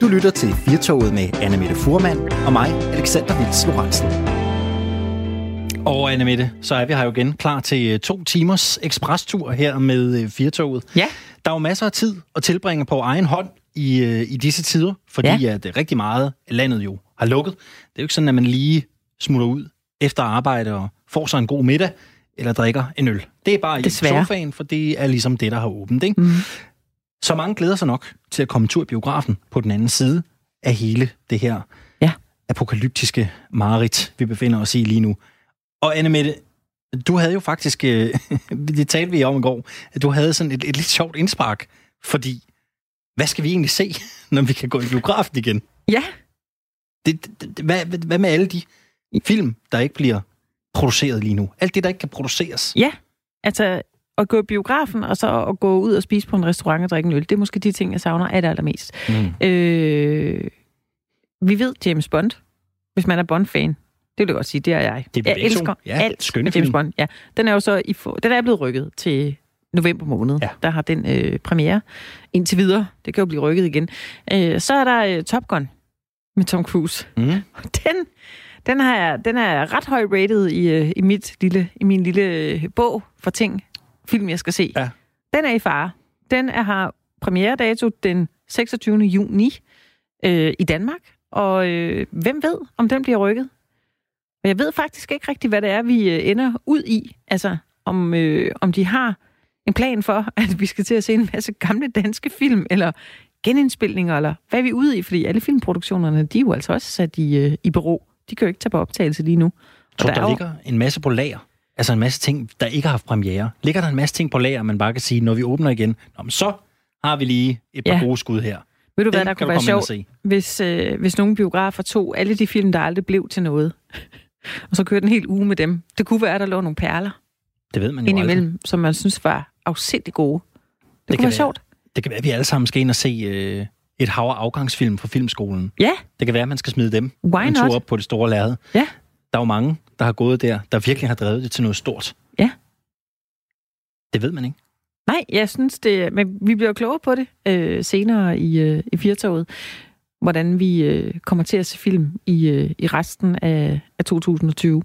Du lytter til Firtoget med Anna Mette Furman og mig, Alexander Vils Lorentzen. Og Anna Mette, så er vi her jo igen klar til øh, to timers eksprestur her med øh, Firtoget. Ja. Der er jo masser af tid at tilbringe på egen hånd i, øh, i disse tider, fordi ja. at rigtig meget af landet jo har lukket. Det er jo ikke sådan, at man lige smutter ud efter arbejde og får sig en god middag eller drikker en øl. Det er bare Desværre. i sofaen, for det er ligesom det, der har åbent. Ikke? Mm. Så mange glæder sig nok til at komme tur i biografen på den anden side af hele det her Ja. apokalyptiske mareridt, vi befinder os i lige nu. Og Anne Mette, du havde jo faktisk, øh, det talte vi om i går, at du havde sådan et, et lidt sjovt indspark, fordi hvad skal vi egentlig se, når vi kan gå i biografen igen? Ja. Det, det, det, hvad, hvad- hvad med alle de film, der ikke bliver produceret lige nu? Alt det, der ikke kan produceres. Ja. Altså, at gå i biografen, og så at gå ud og spise på en restaurant og drikke en øl, det er måske de ting, jeg savner det allermest. Mm. Øh, vi ved James Bond, hvis man er Bond-fan. Det vil jeg godt sige, det er jeg. Det er jeg elsker Ja, alt skønne James. Bond. Ja. Den er jo så i den er blevet rykket til november måned. Ja. Der har den øh, premiere indtil videre. Det kan jo blive rykket igen. Øh, så er der øh, Top Gun med Tom Cruise. Mm. Den, den, har jeg, den er ret højt rated i, øh, i, mit lille, i min lille øh, bog for ting, film jeg skal se. Ja. Den er i fare. Den er, har premieredato den 26. juni øh, i Danmark. Og øh, hvem ved, om den bliver rykket? Og jeg ved faktisk ikke rigtigt, hvad det er, vi øh, ender ud i. Altså, om, øh, om de har en plan for, at vi skal til at se en masse gamle danske film, eller genindspilninger, eller hvad er vi ude i? Fordi alle filmproduktionerne, de er jo altså også sat i, øh, i bero. De kan jo ikke tage på optagelse lige nu. Tror, der der, er der jo- ligger en masse på lager. Altså en masse ting, der ikke har haft premiere. Ligger der en masse ting på lager, man bare kan sige, når vi åbner igen, Nå, men så har vi lige et par Ja. gode skud her. Ved du hvad, der kunne være sjovt, hvis, øh, hvis nogle biografer tog alle de film, der aldrig blev til noget, og så kørte en hel uge med dem. Det kunne være, at der lå nogle perler Det ved man jo aldrig. indimellem, som man synes var afsindigt gode. Det, det kunne kan være være. sjovt. Det kan være, at vi alle sammen skal ind og se øh, et hav af afgangsfilm fra filmskolen. Ja, Det kan være, at man skal smide dem Why en tur not? op på det store lærred. Ja. Der er jo mange, der har gået der, der virkelig har drevet det til noget stort. Ja. Det ved man ikke. nej, jeg synes det, men vi bliver klogere på det øh, senere i, øh, i Firtoget, hvordan vi øh, kommer til at se film i, øh, i resten af, af 2020.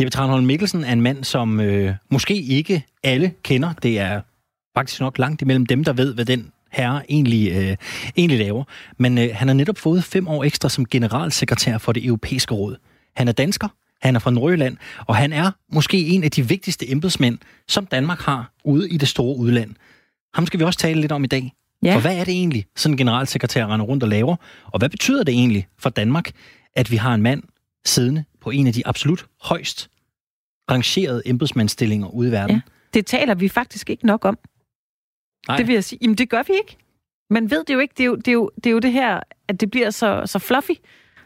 Jeppe Tranholm Mikkelsen er en mand, som øh, måske ikke alle kender. Det er faktisk nok langt imellem dem, der ved, hvad den herre egentlig, øh, egentlig laver. Men øh, han har netop fået fem år ekstra som generalsekretær for det europæiske råd. Han er dansker, han er fra Nordjylland, og han er måske en af de vigtigste embedsmænd, som Danmark har ude i det store udland. Ham skal vi også tale lidt om i dag. Ja. For hvad er det egentlig, sådan en generalsekretær render rundt og laver? Og hvad betyder det egentlig for Danmark, at vi har en mand siddende på en af de absolut højst rangerede embedsmandsstillinger ude i verden? Ja. Det taler vi faktisk ikke nok om. Nej. Det vil jeg sige. Jamen, det gør vi ikke. Man ved det jo ikke. Det er jo det, er jo, det, er jo det her, at det bliver så, så fluffy.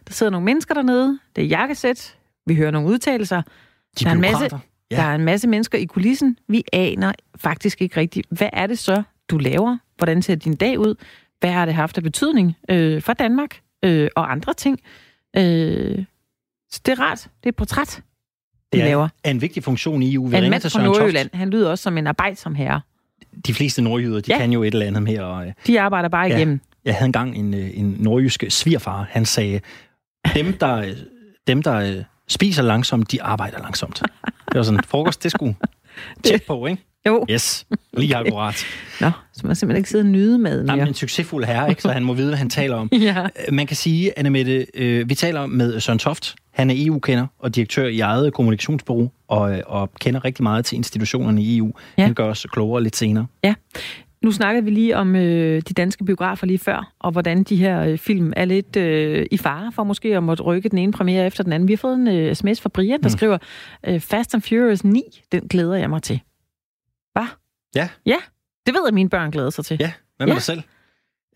Der sidder nogle mennesker dernede. Det er jakkesæt. Vi hører nogle udtalelser. De der er en masse-. Ja. Der er en masse mennesker i kulissen. Vi aner faktisk ikke rigtigt, hvad er det så, du laver? Hvordan ser din dag ud? Hvad har det haft af betydning øh, for Danmark øh, og andre ting? Øh, så det er rart. Det er et portræt, de Det er, laver. er en vigtig funktion i EU. Vi en mand fra Nordjylland. Han lyder også som en arbejdsom herre. De fleste nordjyder, de Ja. kan jo et eller andet mere. Og, øh, De arbejder bare Ja. igennem. jeg havde engang en, øh, en nordjysk svigerfar. Han sagde, dem der, øh, dem, der spiser langsomt, de arbejder langsomt. Det var sådan, frokost, det skulle tjek på, ikke? Jo. Yes, lige akkurat. Nå, så man simpelthen ikke sidde og nyde maden mere. men en succesfuld herre, ikke? så han må vide, hvad han taler om. Ja. Øh, Man kan sige, Anne Mette, øh, vi taler med Søren Toft. Han er EU-kender og direktør i eget kommunikationsbureau, og, øh, og kender rigtig meget til institutionerne i EU. Ja. Ja. Han gør os klogere lidt senere. Nu snakkede vi lige om øh, de danske biografer lige før, og hvordan de her øh, film er lidt øh, i fare for måske at måtte rykke den ene premiere efter den anden. Vi har fået en øh, sms fra Brian, der mm. Skriver, øh, Fast and Furious 9, den glæder jeg mig til. Hvad? Ja. Ja, det ved jeg, at mine børn glæder sig til. Ja, hvad med Ja. dig selv? Er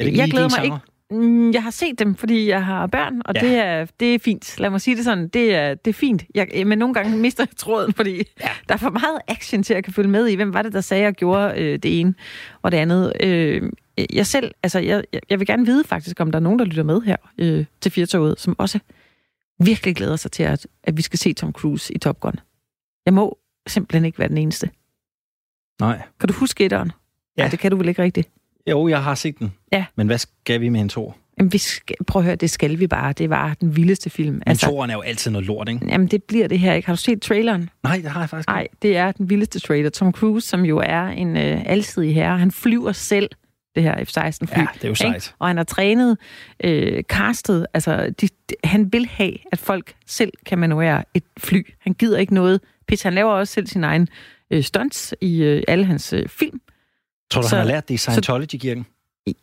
det ikke Jeg glæder mig genre? Mm, Jeg har set dem, fordi jeg har børn, og ja. Det, er, det er fint. Lad mig sige det sådan, det er, det er fint. Jeg, men nogle gange mister jeg tråden, fordi ja. Der er for meget action til, at jeg kan følge med i. Hvem var det, der sagde, jeg gjorde øh, det ene og det andet? Øh, jeg selv, altså jeg, jeg- vil gerne vide faktisk, om der er nogen, der lytter med her øh, til Firtoget, som også virkelig glæder sig til, at, at vi skal se Tom Cruise i Top Gun. Jeg må simpelthen ikke være den eneste. Nej. Kan du huske etteren? Ja. Nej, det kan du vel ikke rigtigt. Jo, jeg har set den. Ja. Men hvad skal vi med en tor? Jamen, vi skal, prøv at høre, det skal vi bare. Det var den vildeste film. Men altså, toren er jo altid noget lort, ikke? Jamen, det bliver det her ikke. Har du set traileren? Nej, det har jeg faktisk ikke. Nej, det er den vildeste trailer. Tom Cruise, som jo er en øh, alsidig herre, han flyver selv det her F-16-fly. Ja, det er jo sejt. Ikke? Og han har trænet, øh, castet, altså de, de, han vil have, at folk selv kan manøvrere et fly. Han gider ikke noget pis. Han laver også selv sin egen øh, stunts i øh, alle hans øh, film. Tror du, så, han har lært det i Scientology-kirken?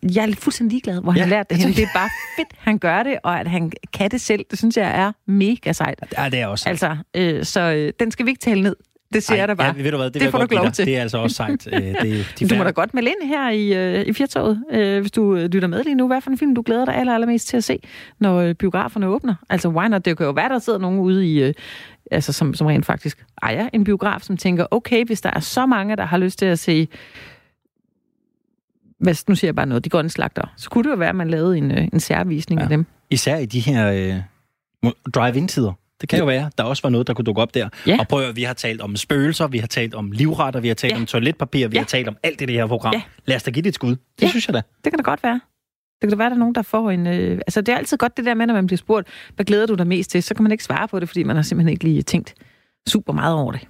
Jeg er fuldstændig ligeglad, hvor ja, han har lært det hen. Det er bare fedt, han gør det, og at han kan det selv, det synes jeg er mega sejt. Ja, det er også Altså, øh, så øh, den skal vi ikke tale ned. Det siger Ej, jeg da bare. Ja, ved du hvad, det, det får du lov til. Det er altså også sejt. Øh, det, de du må da godt melde ind her i, øh, i Fjertoget, øh, hvis du øh, lytter med lige nu. Hvad for en film, du glæder dig aller, allermest til at se, når øh, biograferne åbner? Altså, why not? Det kan jo være, der sidder nogen ude i... Øh, altså, som, som rent faktisk ejer en biograf, som tænker, okay, hvis der er så mange, der har lyst til at se hvad, nu siger jeg bare noget, de grønne slagter, så kunne det jo være, at man lavede en, øh, en særvisning ja. af dem. Især i de her øh, drive-in-tider. Det kan ja. jo være, der også var noget, der kunne dukke op der. Ja. Og prøv at vi har talt om spøgelser, vi har talt om livretter, vi har talt ja. om toiletpapir, vi ja. har talt om alt det, det her program. Ja. Lad os da give det et skud. Det ja. synes jeg da. Det kan da godt være. Det kan da være, der er nogen, der får en... Øh, altså, det er altid godt det der med, når man bliver spurgt, hvad glæder du dig mest til? Så kan man ikke svare på det, fordi man har simpelthen ikke lige tænkt super meget over det.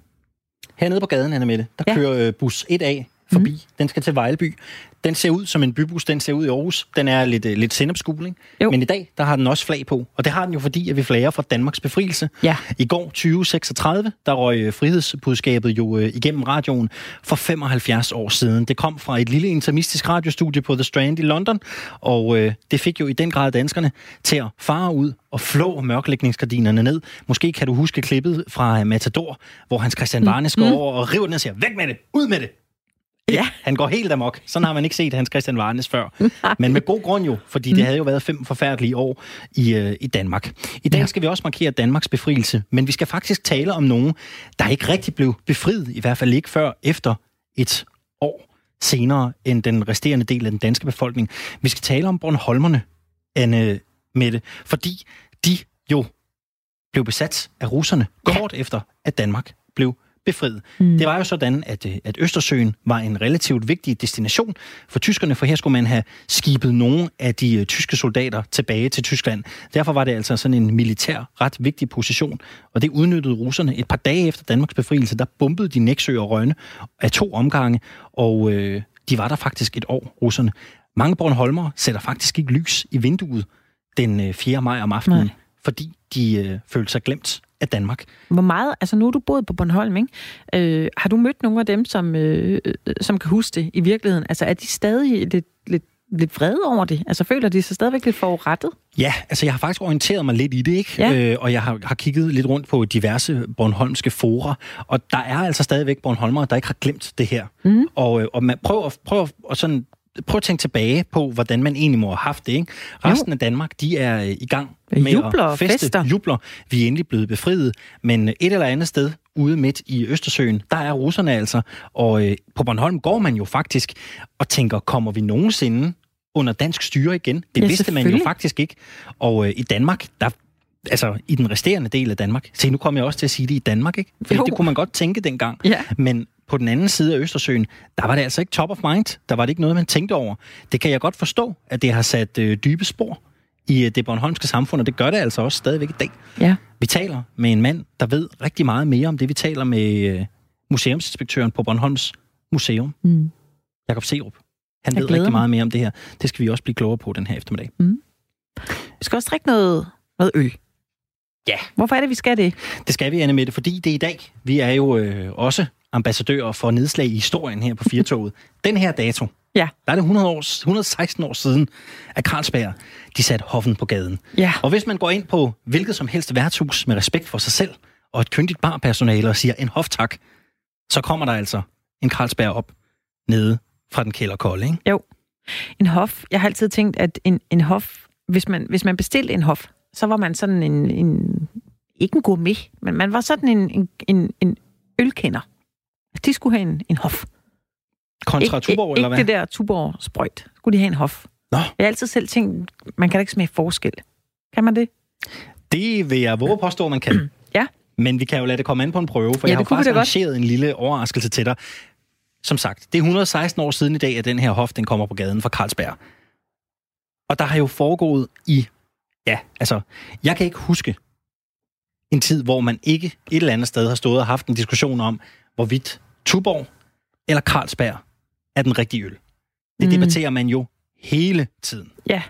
Hernede på gaden, Anna Mette, der ja. kører øh, bus 1A forbi. Mm. Den skal til Vejleby. Den ser ud som en bybus, den ser ud i Aarhus. Den er lidt, uh, lidt sindopskul, ikke? Men i dag, der har den også flag på. Og det har den jo, fordi at vi flager fra Danmarks befrielse. Ja. I går 2036, der røg uh, frihedsbudskabet jo uh, igennem radioen for 75 år siden. Det kom fra et lille intermistisk radiostudie på The Strand i London, og uh, det fik jo i den grad danskerne til at fare ud og flå mørklægningsgardinerne ned. Måske kan du huske klippet fra Matador, hvor Hans Christian Varnes mm. går over og river den og siger, væk med det, ud med det, Ja. Han går helt amok. Sådan har man ikke set Hans Christian Varnes før. Nej. Men med god grund jo, fordi det mm. havde jo været fem forfærdelige år i, øh, i Danmark. I dag ja. skal vi også markere Danmarks befrielse, men vi skal faktisk tale om nogen, der ikke rigtig blev befriet, i hvert fald ikke før efter et år senere end den resterende del af den danske befolkning. Vi skal tale om Bornholmerne, Anne Mette, fordi de jo blev besat af russerne kort efter, at Danmark blev befriet. Mm. Det var jo sådan, at, øh, at Østersøen var en relativt vigtig destination for tyskerne, for her skulle man have skibet nogle af de uh, tyske soldater tilbage til Tyskland. Derfor var det altså sådan en militær ret vigtig position, og det udnyttede russerne. Et par dage efter Danmarks befrielse, der bombede de Næksø og Rønne af to omgange, og øh, de var der faktisk et år, russerne. Mange Bornholmer sætter faktisk ikke lys i vinduet den 4. Øh, maj om aftenen, Nej. fordi de øh, følte sig glemt af Danmark. Hvor meget, altså nu er du boet på Bornholm, ikke? Øh, har du mødt nogle af dem, som, øh, som kan huske det i virkeligheden? Altså er de stadig lidt, lidt lidt vrede over det? Altså føler de sig stadigvæk lidt forurettet? Ja, altså jeg har faktisk orienteret mig lidt i det, ikke? Ja. Øh, og jeg har, har kigget lidt rundt på diverse bornholmske forer, og der er altså stadigvæk Bornholmere, der ikke har glemt det her. Mm. Og, øh, og man prøver, prøver at sådan prøv at tænke tilbage på, hvordan man egentlig må have haft det. Ikke? Resten jo. af Danmark, de er i gang med jubler at feste. Fester. Jubler. Vi er endelig blevet befriet. Men et eller andet sted ude midt i Østersøen, der er russerne altså. Og øh, på Bornholm går man jo faktisk og tænker, kommer vi nogensinde under dansk styre igen? Det ja, vidste man jo faktisk ikke. Og øh, i Danmark, der altså i den resterende del af Danmark. Se, nu kommer jeg også til at sige det i Danmark, ikke? For det kunne man godt tænke dengang. Ja. Men på den anden side af Østersøen, der var det altså ikke top of mind. Der var det ikke noget, man tænkte over. Det kan jeg godt forstå, at det har sat øh, dybe spor i øh, det bornholmske samfund, og det gør det altså også stadigvæk i dag. Ja. Vi taler med en mand, der ved rigtig meget mere om det. Vi taler med øh, museumsinspektøren på Bornholms Museum, mm. Jakob Serup. Han jeg ved rigtig mig. meget mere om det her. Det skal vi også blive klogere på den her eftermiddag. Mm. Vi skal også drikke noget, noget øl. Ja. Hvorfor er det, vi skal det? Det skal vi, Anne Mette, fordi det er i dag. Vi er jo øh, også ambassadører for nedslag i historien her på Firtoget. Den her dato, ja. der er det 100 år, 116 år siden, at Carlsberg de satte hoffen på gaden. Ja. Og hvis man går ind på hvilket som helst værtshus med respekt for sig selv, og et kyndigt barpersonale og siger en hoftak, så kommer der altså en Carlsberg op nede fra den kælderkolde, ikke? Jo. En hof, jeg har altid tænkt, at en, en hof, hvis man, hvis man bestilte en hof, så var man sådan en, en ikke en gourmet, men man var sådan en, en, en ølkender. De skulle have en, en hof. Kontra Tuborg, eller hvad? Ikke det der Tuborg sprøjt. Skulle de have en hof. Nå. Jeg har altid selv tænkt, man kan da ikke smage forskel. Kan man det? Det vil jeg våge påstå, man kan. ja. Men vi kan jo lade det komme an på en prøve, for ja, jeg har faktisk arrangeret en lille overraskelse til dig. Som sagt, det er 116 år siden i dag, at den her hof den kommer på gaden fra Carlsberg. Og der har jo foregået i, ja, altså, jeg kan ikke huske en tid, hvor man ikke et eller andet sted har stået og haft en diskussion om, hvorvidt Tuborg eller Carlsberg er den rigtige øl. Det Mm. debatterer man jo hele tiden. Ja.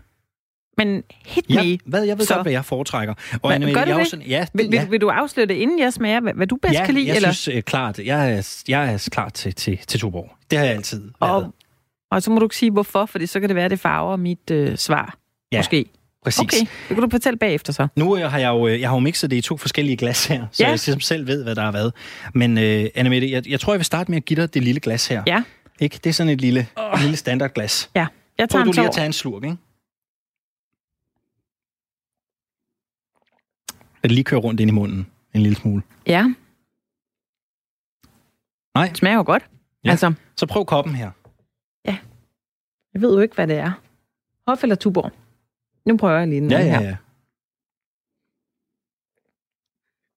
Men hit me. Ja, hvad, jeg ved Så- godt, hvad jeg foretrækker. Og Hvad- gør du jeg er jo det? sådan, ja, Vil, ja, vil, vil du afsløre det, inden jeg smager, hvad, hvad du bedst ja, kan lide? jeg eller? synes uh, klart, jeg er, jeg er klar til, til, til Tuborg. Det har jeg altid været. og, og så må du ikke sige, hvorfor, fordi så kan det være, det farver mit øh, svar. Ja, Måske. Præcis. Okay, det kan du fortælle bagefter så. Nu øh, har jeg jo, øh, jeg har jo mixet det i to forskellige glas her, så Ja. jeg ligesom selv ved, hvad der er hvad. Men uh, Annemette, jeg, jeg tror, jeg vil starte med at give dig det lille glas her. Ja. Ikke? Det er sådan et lille, oh. lille standardglas. Ja, jeg tager Prøv du lige at tage en slurk, ikke? At lige køre rundt ind i munden en lille smule. Ja. Nej. Det smager jo godt. Ja. Altså, Så prøv koppen her. jeg ved jo ikke, hvad det er. Hof eller Tuborg? Nu prøver jeg lige den Ja, ja, ja.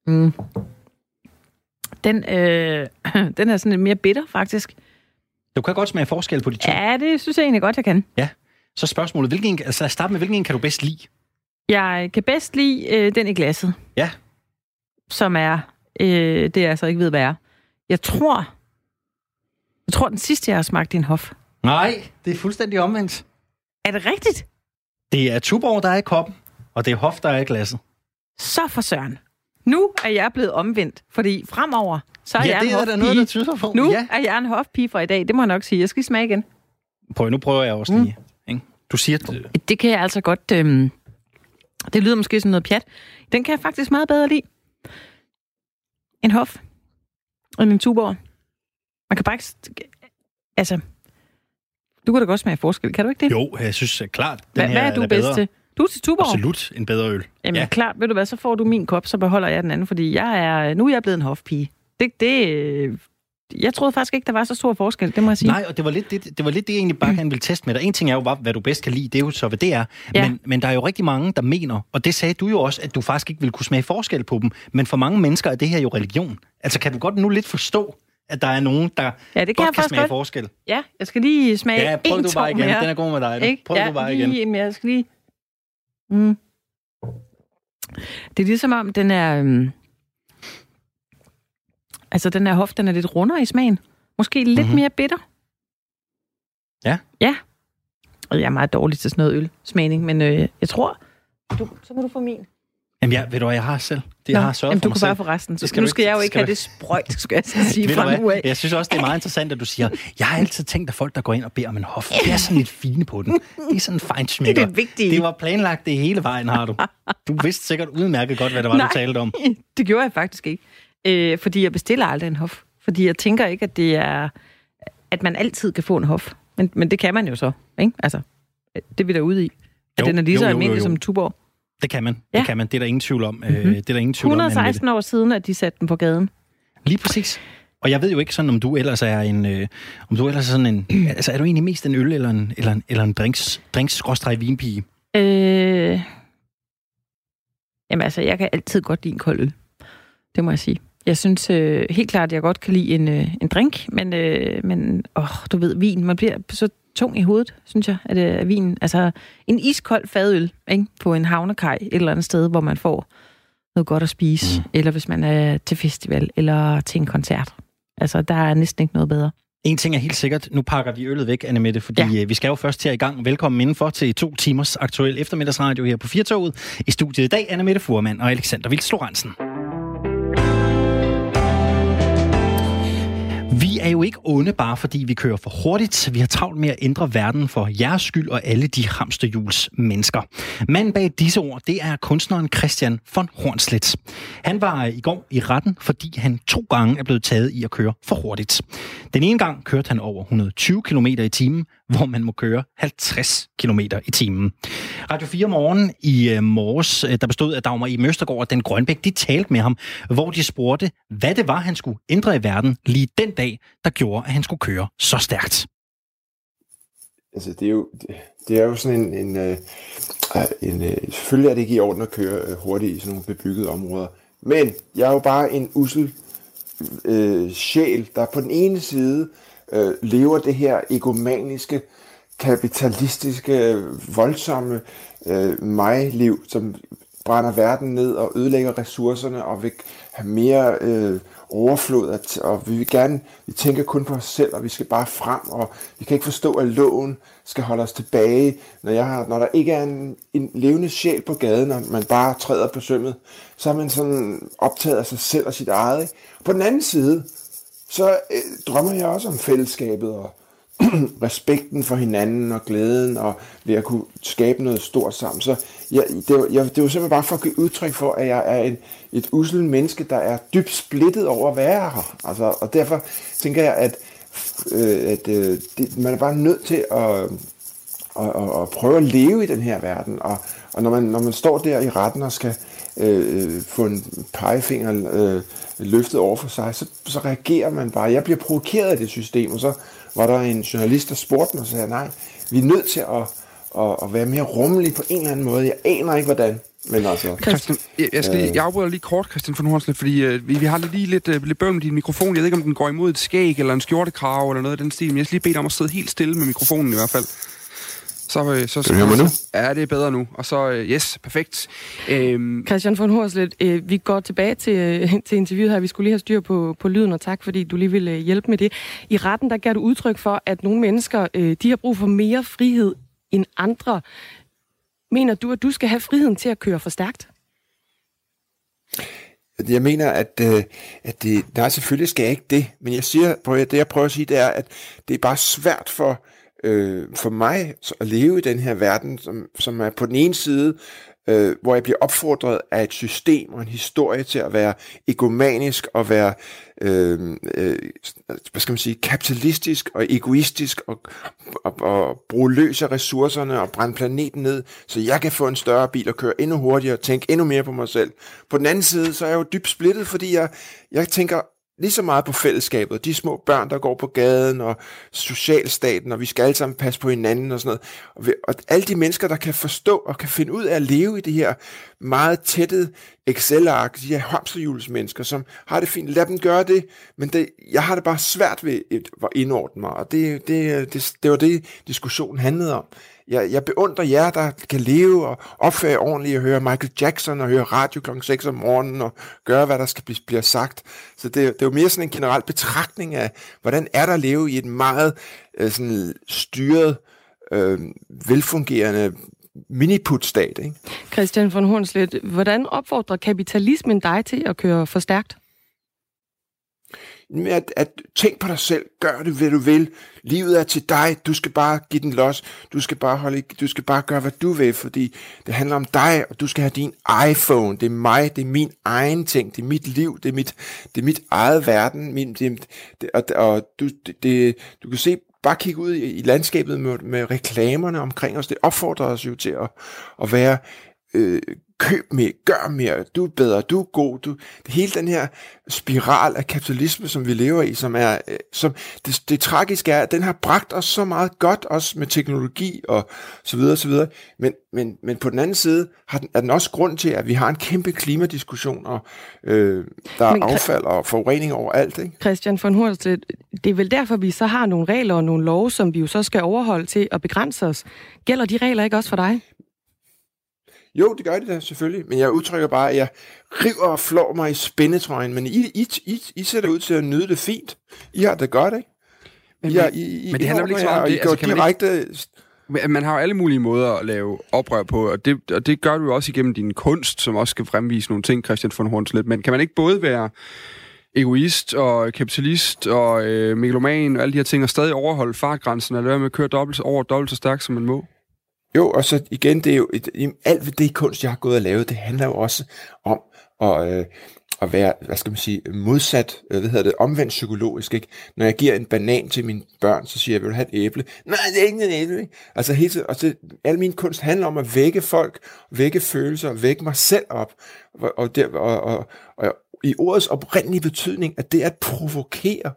Mm. Den, øh, den er sådan lidt mere bitter, faktisk. Du kan godt smage forskel på de to. Ja, det synes jeg egentlig godt, jeg kan. Så spørgsmålet, hvilken, altså starte med, hvilken en kan du bedst lide? Jeg kan bedst lide øh, den i glasset. Ja. Som er, øh, det jeg altså ikke ved, hvad er. Jeg tror, jeg tror, den sidste, jeg har smagt, er en hof. Nej, det er fuldstændig omvendt. Er det rigtigt? Det er Tuborg, der er i koppen, og det er Hof, der er i glasset. Så for søren. Nu er jeg blevet omvendt, fordi fremover, så er ja, jeg en det er der noget, der tyder på. Nu Ja. er jeg en hofpige fra i dag, det må jeg nok sige. Jeg skal smage igen. Prøv, nu prøver jeg også lige. Ikke? Du siger, at Det kan jeg altså godt... Øhm, det lyder måske som noget pjat. Den kan jeg faktisk meget bedre lide. En hof. End en tuborg. Man kan bare ikke... Altså... Du kan da godt smage forskel, kan du ikke det? jo, jeg synes klart, den Hvad, her hvad er du da bedst bedre. til? Du er til tuborg? Absolut en bedre øl. Jamen ja. klart, ved du hvad, så får du min kop, så beholder jeg den anden, fordi jeg er, nu er jeg blevet en hofpige. Det, det, øh, jeg troede faktisk ikke, der var så stor forskel, det må jeg sige. Nej, og det var lidt det, det, var lidt det jeg egentlig bare gerne ville teste med dig. En ting er jo, hvad, hvad du bedst kan lide, det er jo så, hvad det er. Ja. Men, men der er jo rigtig mange, der mener, og det sagde du jo også, at du faktisk ikke ville kunne smage forskel på dem. Men for mange mennesker er det her jo religion. Altså kan du godt nu lidt forstå, at der er nogen, der ja, det kan godt kan smage godt. forskel? Ja, jeg skal lige smage Ja, prøv en du bare igen. mere. Den er god med dig. Nu. Ikke? Prøv ja, du bare lige, igen. Men jeg skal lige... Mm. Det er ligesom om, den er... Øhm... Altså, den her hof, den er lidt rundere i smagen. Måske lidt Mhm. mm-hmm. mere bitter. Ja. Ja. Og jeg er meget dårlig til sådan noget ølsmagning, men øh, jeg tror... Du, så må du få min. Jamen, jeg, ved du hvad, jeg har selv. Det, jeg har sørget jamen, for du kan selv. bare få resten. Så Det skal nu skal jeg jo det ikke have det sprøjt, skal jeg sige fra nu af. Jeg synes også, det er meget interessant, at du siger, jeg har altid tænkt, at folk, der går ind og beder om en hof, de er sådan lidt fine på den. Det er sådan en Det er fejnsmækker. det vigtige. Det var planlagt det hele vejen, har du. Du vidste sikkert udmærket godt, hvad det var, Nej. du talte om. Det gjorde jeg faktisk ikke. Øh, fordi jeg bestiller aldrig en hof. Fordi jeg tænker ikke, at det er, at man altid kan få en hof. Men, men det kan man jo så, ikke? Altså, det er vi der ude i. At Jo, den er lige så jo, jo, jo, almindelig jo. som Tuborg. Det kan man. Ja. Det kan man. Det er der ingen tvivl om. Mm-hmm. Mhm. Det er der ingen tvivl om. Anne-Mette. 116 år siden, at de satte den på gaden. Lige præcis. Og jeg ved jo ikke sådan, om du ellers er en... Øh, om du ellers er sådan en... altså, er du egentlig mest en øl eller en, eller en, eller en drinks, drinks vinpige? Øh, jamen altså, jeg kan altid godt lide en kold øl. Det må jeg sige. Jeg synes øh, helt klart, at jeg godt kan lide en, øh, en drink, men, øh, men åh, du ved, vin, man bliver så tung i hovedet, synes jeg, at, øh, at vinen, altså en iskold fadøl, ikke? på en havnekaj et eller andet sted, hvor man får noget godt at spise, Mm. mm. eller hvis man er til festival, eller til en koncert. Altså, der er næsten ikke noget bedre. En ting er helt sikkert, nu pakker vi øllet væk, Annemette, fordi ja. vi skal jo først til i gang. Velkommen indenfor til to timers aktuel eftermiddagsradio her på Firtoget. I studiet i dag, Annemette Furman og Alexander Vils Lorentzen. Er jo ikke onde bare fordi vi kører for hurtigt. Vi har travlt med at ændre verden for jeres skyld og alle de hamsterhjuls mennesker. Manden bag disse ord, det er kunstneren Christian von Hornslet. Han var i går i retten, fordi han to gange er blevet taget i at køre for hurtigt. Den ene gang kørte han over 120 km i timen, hvor man må køre 50 km i timen. Radio 4 Morgen i øh, morges, øh, der bestod af Dagmar i Møstergaard og Den Grønbæk, de talte med ham, hvor de spurgte, hvad det var, han skulle ændre i verden lige den dag, der gjorde, at han skulle køre så stærkt. Altså, det er jo, det, det er jo sådan en, en, øh, øh, en, en selvfølgelig er det ikke i orden at køre hurtigt i sådan nogle bebyggede områder, men jeg er jo bare en usel øh, sjæl, der på den ene side øh, lever det her egomaniske kapitalistiske, voldsomme øh, mig-liv, som brænder verden ned og ødelægger ressourcerne og vil have mere øh, overflod, og vi vil gerne, vi tænker kun på os selv, og vi skal bare frem, og vi kan ikke forstå, at loven skal holde os tilbage, når, jeg har, når der ikke er en, en levende sjæl på gaden, og man bare træder på sømmet, så er man sådan optaget af sig selv og sit eget. På den anden side, så øh, drømmer jeg også om fællesskabet, og respekten for hinanden og glæden og ved at kunne skabe noget stort sammen. Så jeg, det, var, jeg, det var simpelthen bare for at give udtryk for, at jeg er en, et usel menneske, der er dybt splittet over at være her. Altså, og derfor tænker jeg, at, øh, at øh, det, man er bare nødt til at, at, at, at prøve at leve i den her verden. Og, og når, man, når man står der i retten og skal øh, øh få en pegefinger øh, løftet over for sig, så, så reagerer man bare. Jeg bliver provokeret af det system, og så var der en journalist, der spurgte mig og sagde, nej, vi er nødt til at, at, at være mere rummelige på en eller anden måde. Jeg aner ikke, hvordan. Men altså, Christian, jeg, jeg, skal lige, øh. jeg afbryder lige kort, Christian von Hornslet, fordi øh, vi, vi har lige lidt, øh, lidt bøvl med din mikrofon. Jeg ved ikke, om den går imod et skæg eller en skjortekrav eller noget af den stil, men jeg skal lige bede dig om at sidde helt stille med mikrofonen i hvert fald. Så, øh, så, kan høre mig nu? Ja, det er bedre nu. Og så, øh, yes, perfekt. Øhm. Christian von Horslet, øh, vi går tilbage til, øh, til interviewet her. Vi skulle lige have styr på, på lyden, og tak fordi du lige ville øh, hjælpe med det. I retten, der gav du udtryk for, at nogle mennesker, øh, de har brug for mere frihed end andre. Mener du, at du skal have friheden til at køre for stærkt? Jeg mener, at, øh, at det, nej, selvfølgelig skal jeg ikke det, men jeg siger, prøv, det jeg prøver at sige, det er, at det er bare svært for øh, for mig at leve i den her verden, som, som er på den ene side, øh, hvor jeg bliver opfordret af et system og en historie til at være egomanisk og være, øh, øh, hvad skal man sige, kapitalistisk og egoistisk og, og, og bruge løs af ressourcerne og brænde planeten ned, så jeg kan få en større bil og køre endnu hurtigere og tænke endnu mere på mig selv. På den anden side, så er jeg jo dybt splittet, fordi jeg, jeg tænker lige så meget på fællesskabet, de små børn, der går på gaden, og socialstaten, og vi skal alle sammen passe på hinanden og sådan noget. Og, vi, og alle de mennesker, der kan forstå og kan finde ud af at leve i det her meget tættede Excel-ark, de her hamsterhjulsmennesker, som har det fint. Lad dem gøre det, men det, jeg har det bare svært ved at indordne mig, og det, det, det, det var det, diskussionen handlede om jeg, jeg beundrer jer, der kan leve og opføre ordentligt og høre Michael Jackson og høre radio kl. 6 om morgenen og gøre, hvad der skal blive, bliver sagt. Så det, det er jo mere sådan en generel betragtning af, hvordan er der at leve i et meget øh, sådan styret, øh, velfungerende miniput-stat. Ikke? Christian von Hornslet, hvordan opfordrer kapitalismen dig til at køre for stærkt? Med at, at tænk på dig selv, gør det, hvad du vil. Livet er til dig, du skal bare give den los, du skal bare, holde, du skal bare gøre, hvad du vil, fordi det handler om dig, og du skal have din iPhone, det er mig, det er min egen ting, det er mit liv, det er mit, det er mit eget verden, min, det, det, og, og du, det, det, du kan se, bare kigge ud i, i landskabet med, med reklamerne omkring os, det opfordrer os jo til at, at være øh, køb mere, gør mere, du er bedre, du er god. Du, det hele den her spiral af kapitalisme, som vi lever i, som er, øh, som, det, det tragiske er, at den har bragt os så meget godt, også med teknologi og så videre, så videre. Men, men, men på den anden side har den, er den også grund til, at vi har en kæmpe klimadiskussion, og øh, der er men, affald og forurening overalt. Ikke? Christian von Hurst, det er vel derfor, vi så har nogle regler og nogle love, som vi jo så skal overholde til at begrænse os. Gælder de regler ikke også for dig? Jo, det gør det da selvfølgelig, men jeg udtrykker bare, at jeg river og flår mig i spændetrøjen, men I, I, I, I ser det ud til at nyde det fint. I har det godt, ikke? Men, I, I, I, men det handler vel ikke så om det, altså, kan direkte... Ikke, man har jo alle mulige måder at lave oprør på, og det, og det gør du jo også igennem din kunst, som også skal fremvise nogle ting, Christian von Hornslet. Men kan man ikke både være egoist og kapitalist og øh, megaloman og alle de her ting, og stadig overholde fartgrænsen, eller være med at køre dobbelt, over dobbelt så stærkt, som man må? Jo, og så igen, det er jo et, alt det kunst, jeg har gået og lavet, det handler jo også om at, øh, at være, hvad skal man sige, modsat, øh, hvad hedder det, omvendt psykologisk, ikke? Når jeg giver en banan til mine børn, så siger jeg, vil du have et æble? Nej, det er ikke et æble, ikke? Altså hele tiden, og så, al min kunst handler om at vække folk, vække følelser, vække mig selv op, og, og, der, og, og, og i ordets oprindelige betydning, at det at provokere,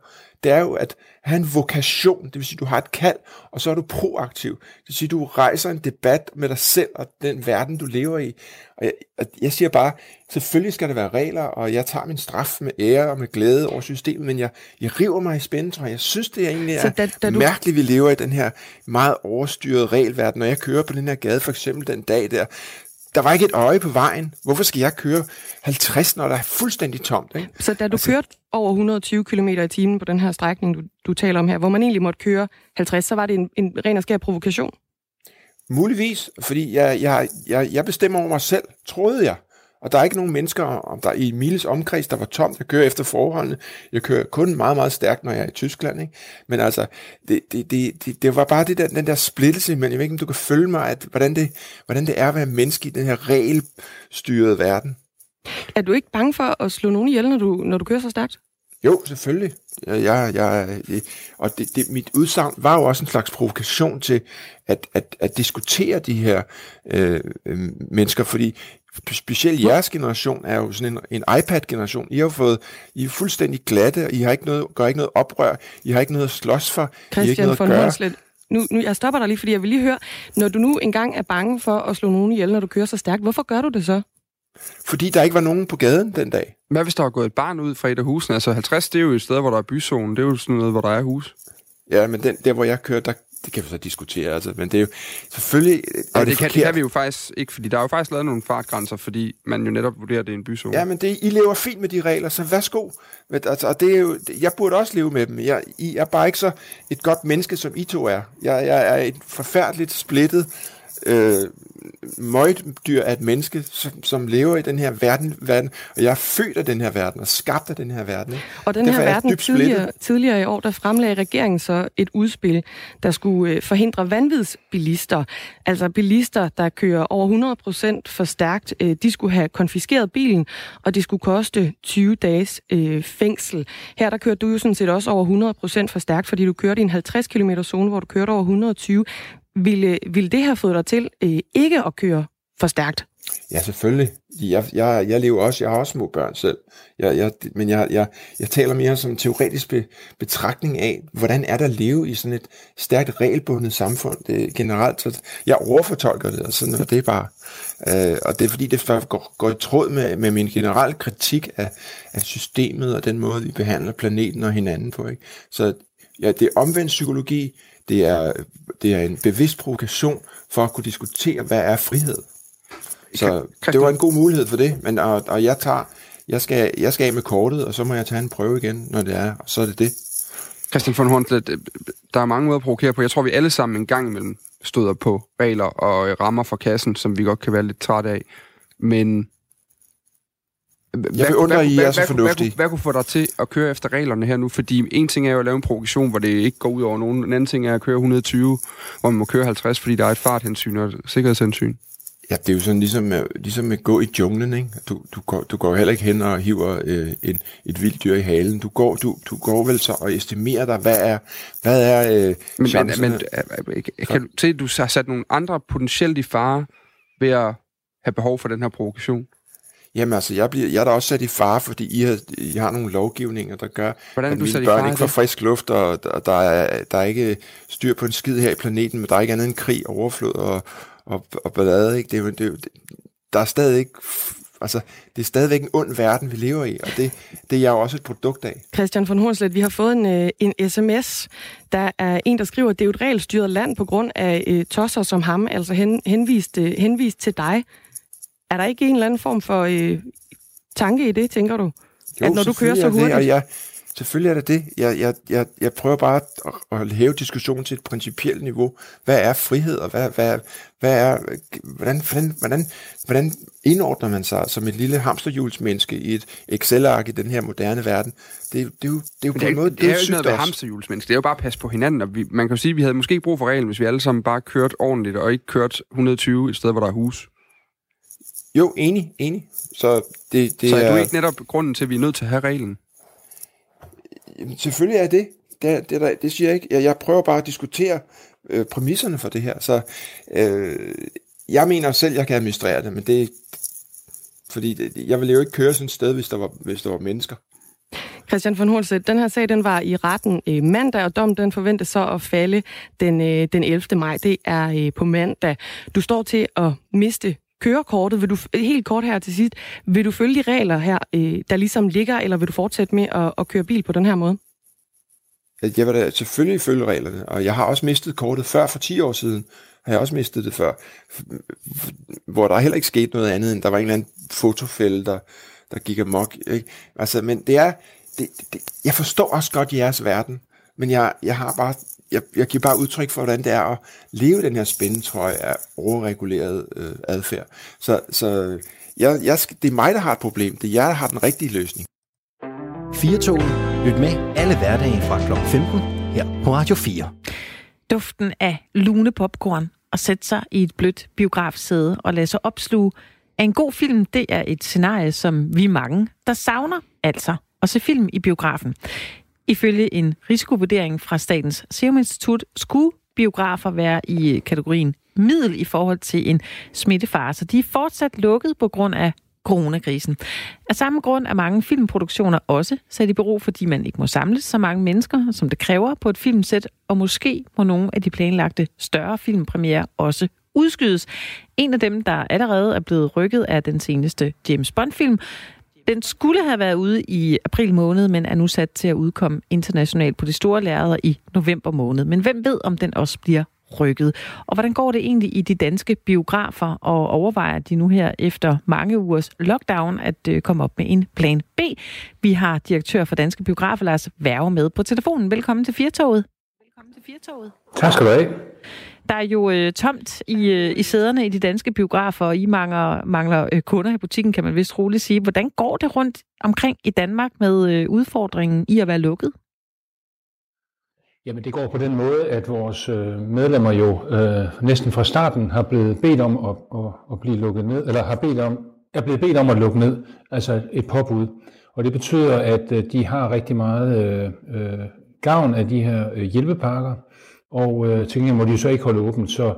det er jo at have en vokation, det vil sige, du har et kald, og så er du proaktiv. Det vil sige, du rejser en debat med dig selv og den verden, du lever i. Og jeg, jeg siger bare, selvfølgelig skal der være regler, og jeg tager min straf med ære og med glæde over systemet, men jeg, jeg river mig i spænden, tror jeg. Synes, det er egentlig er da, da du... mærkeligt, vi lever i den her meget overstyrede regelverden. Når jeg kører på den her gade, for eksempel den dag der, der var ikke et øje på vejen. Hvorfor skal jeg køre 50, når der er fuldstændig tomt? Ikke? Så da du altså, kørte over 120 km i timen på den her strækning, du, du taler om her, hvor man egentlig måtte køre 50, så var det en, en ren og skær provokation? Muligvis, fordi jeg, jeg, jeg, jeg bestemmer over mig selv, troede jeg. Og der er ikke nogen mennesker om der i Miles omkreds, der var tomt. Jeg kører efter forholdene. Jeg kører kun meget, meget stærkt, når jeg er i Tyskland. Ikke? Men altså, det, det, det, det, det var bare det der, den der splittelse, men jeg ved ikke, om du kan følge mig, at, hvordan, det, hvordan det er at være menneske i den her regelstyrede verden. Er du ikke bange for at slå nogen ihjel, når du, når du kører så stærkt? Jo, selvfølgelig. Jeg, jeg, jeg, og det, det, mit udsagn var jo også en slags provokation til at, at, at diskutere de her øh, øh, mennesker, fordi specielt jeres generation er jo sådan en, en iPad-generation. I har fået, I er fuldstændig glatte, og I har ikke noget, gør ikke noget oprør, I har ikke noget at slås for, Christian I har ikke noget at gøre. Nu, nu, jeg stopper dig lige, fordi jeg vil lige høre, når du nu engang er bange for at slå nogen ihjel, når du kører så stærkt, hvorfor gør du det så? Fordi der ikke var nogen på gaden den dag. Hvad hvis der er gået et barn ud fra et af husene? Altså 50, det er jo et sted, hvor der er byzone. Det er jo sådan noget, hvor der er hus. Ja, men den, der, hvor jeg kører, der, det kan vi så diskutere, altså, men det er jo selvfølgelig... Er og det, det, kan, det kan vi jo faktisk ikke, fordi der er jo faktisk lavet nogle fartgrænser, fordi man jo netop vurderer, at det er en byzone. Ja, men det, I lever fint med de regler, så værsgo. Altså, og det er jo, jeg burde også leve med dem. Jeg, I er bare ikke så et godt menneske, som I to er. Jeg, jeg er et forfærdeligt splittet øh, møgdyr af et menneske, som, som lever i den her verden, verden, og jeg er født af den her verden, og skabt af den her verden. Ikke? Og den Derfor her verden, tidligere, tidligere i år, der fremlagde regeringen så et udspil, der skulle øh, forhindre vanvidsbilister, altså bilister, der kører over 100% for stærkt, øh, de skulle have konfiskeret bilen, og det skulle koste 20 dages øh, fængsel. Her der kørte du jo sådan set også over 100% for stærkt, fordi du kørte i en 50 km zone, hvor du kørte over 120. Ville, ville det have fået dig til øh, ikke at køre for stærkt? Ja, selvfølgelig. Jeg, jeg, jeg lever også, jeg har også små børn selv. Jeg, jeg, men jeg, jeg, jeg taler mere som en teoretisk be, betragtning af, hvordan er der at leve i sådan et stærkt regelbundet samfund det, generelt. Så jeg overfortolker det, og sådan er det bare. Øh, og det er fordi, det går, går i tråd med, med min generelle kritik af, af systemet og den måde, vi behandler planeten og hinanden på. Ikke? Så ja, det er omvendt psykologi, det er, det er en bevidst provokation for at kunne diskutere, hvad er frihed. Så det var en god mulighed for det, men og, og jeg tager, jeg skal, jeg skal af med kortet, og så må jeg tage en prøve igen, når det er, og så er det det. Christian von Horn, der er mange måder at provokere på. Jeg tror, vi alle sammen en gang imellem støder på regler og rammer for kassen, som vi godt kan være lidt trætte af. Men jeg vil undre, I er så fornuftige. Hvad, hvad, hvad kunne få dig til at køre efter reglerne her nu? Fordi en ting er jo at lave en provokation, hvor det ikke går ud over nogen. En anden ting er at køre 120, hvor man må køre 50, fordi der er et farthensyn og et sikkerhedshensyn. Ja, det er jo sådan ligesom, ligesom at gå i junglen, ikke? Du, du, går, du går heller ikke hen og hiver øh, en, et vildt dyr i halen. Du går, du, du går vel så og estimerer dig, hvad er, hvad er øh, men, men, men, øh, kan du se, at du har sat nogle andre potentielt i fare ved at have behov for den her provokation? Jamen altså, jeg, bliver, jeg er da også sat i fare, fordi I har, I har nogle lovgivninger, der gør, Hvordan at mine børn ikke får frisk luft, og der, der, er, der er ikke styr på en skid her i planeten, men der er ikke andet end krig, overflod og, og, og ballade. Ikke? Det, det, det, der er stadig ikke Altså, det er stadigvæk en ond verden, vi lever i, og det, det er jeg jo også et produkt af. Christian von Hornslet, vi har fået en, øh, en sms. Der er en, der skriver, at det er jo et regelstyret land på grund af uh, tosser som ham, altså hen, henvist, uh, henvist til dig. Er der ikke en eller anden form for øh, tanke i det, tænker du? Jo, at når du kører så hurtigt... Det, og jeg, selvfølgelig er det det. Jeg, jeg, jeg, jeg prøver bare at, at hæve diskussionen til et principielt niveau. Hvad er frihed, og hvad, hvad, hvad er, hvordan, hvordan, hvordan, hvordan indordner man sig som et lille hamsterhjulsmenneske i et Excel-ark i den her moderne verden? Det, det, det er jo, det er jo på det, en måde det, det er jo ikke noget ved hamsterhjulsmenneske. Det er jo bare at passe på hinanden. Og vi, man kan jo sige, at vi havde måske brug for reglen, hvis vi alle sammen bare kørt ordentligt, og ikke kørt 120 et sted, hvor der er hus. Jo, enig, enig. Så, det, det så er, er du ikke netop grunden til, at vi er nødt til at have reglen? Jamen, selvfølgelig er det. Det, det, det, det siger jeg ikke. Jeg, jeg prøver bare at diskutere øh, præmisserne for det her. Så øh, jeg mener selv, jeg kan administrere det, men det fordi det, jeg ville jo ikke køre sådan et sted, hvis der var, hvis der var mennesker. Christian von Hornslet, den her sag den var i retten øh, mandag, og dommen den forventes så at falde den, øh, den 11. maj. Det er øh, på mandag. Du står til at miste kørekortet. Vil du, helt kort her til sidst, vil du følge de regler her, øh, der ligesom ligger, eller vil du fortsætte med at, at køre bil på den her måde? Jeg vil da selvfølgelig følge reglerne, og jeg har også mistet kortet før for 10 år siden. Har jeg også mistet det før, hvor der heller ikke skete noget andet, end der var en eller anden fotofælde, der, der gik amok. Ikke? Altså, men det er, det, det, jeg forstår også godt jeres verden, men jeg, jeg har bare, jeg, jeg giver bare udtryk for, hvordan det er at leve den her spændetrøje af overreguleret øh, adfærd. Så, så jeg, jeg, det er mig, der har et problem. Det er jeg, der har den rigtige løsning. 4 Lyt med alle hverdage fra kl. 15 her på Radio 4. Duften af lune popcorn og sætte sig i et blødt biografsæde og lade sig opsluge af en god film, det er et scenarie, som vi mange, der savner altså at se film i biografen. Ifølge en risikovurdering fra Statens Serum Institut skulle biografer være i øh, kategorien middel i forhold til en smittefare, så de er fortsat lukket på grund af coronakrisen. Af samme grund er mange filmproduktioner også sat i bero, fordi man ikke må samles så mange mennesker, som det kræver på et filmsæt, og måske må nogle af de planlagte større filmpremiere også udskydes. En af dem, der allerede er blevet rykket, er den seneste James Bond-film. Den skulle have været ude i april måned, men er nu sat til at udkomme internationalt på de store lærreder i november måned. Men hvem ved, om den også bliver rykket. Og hvordan går det egentlig i de danske biografer, og overvejer de nu her efter mange ugers lockdown at øh, komme op med en plan B? Vi har direktør for Danske Biografer, Lars Værge, med på telefonen. Velkommen til Firtoget. Velkommen til Firtoget. Tak skal du have. Der er jo øh, tomt i, øh, i sæderne i de danske biografer, og I mangler, mangler øh, kunder i butikken, kan man vist roligt sige. Hvordan går det rundt omkring i Danmark med øh, udfordringen i at være lukket? Jamen det går på den måde, at vores øh, medlemmer jo øh, næsten fra starten har blevet bedt om at, at, at blive lukket ned, eller har bedt om, er blevet bedt om at lukke ned, altså et påbud. Og det betyder, at øh, de har rigtig meget øh, øh, gavn af de her øh, hjælpepakker, og øh, til gengæld må de jo så ikke holde åbent. Så,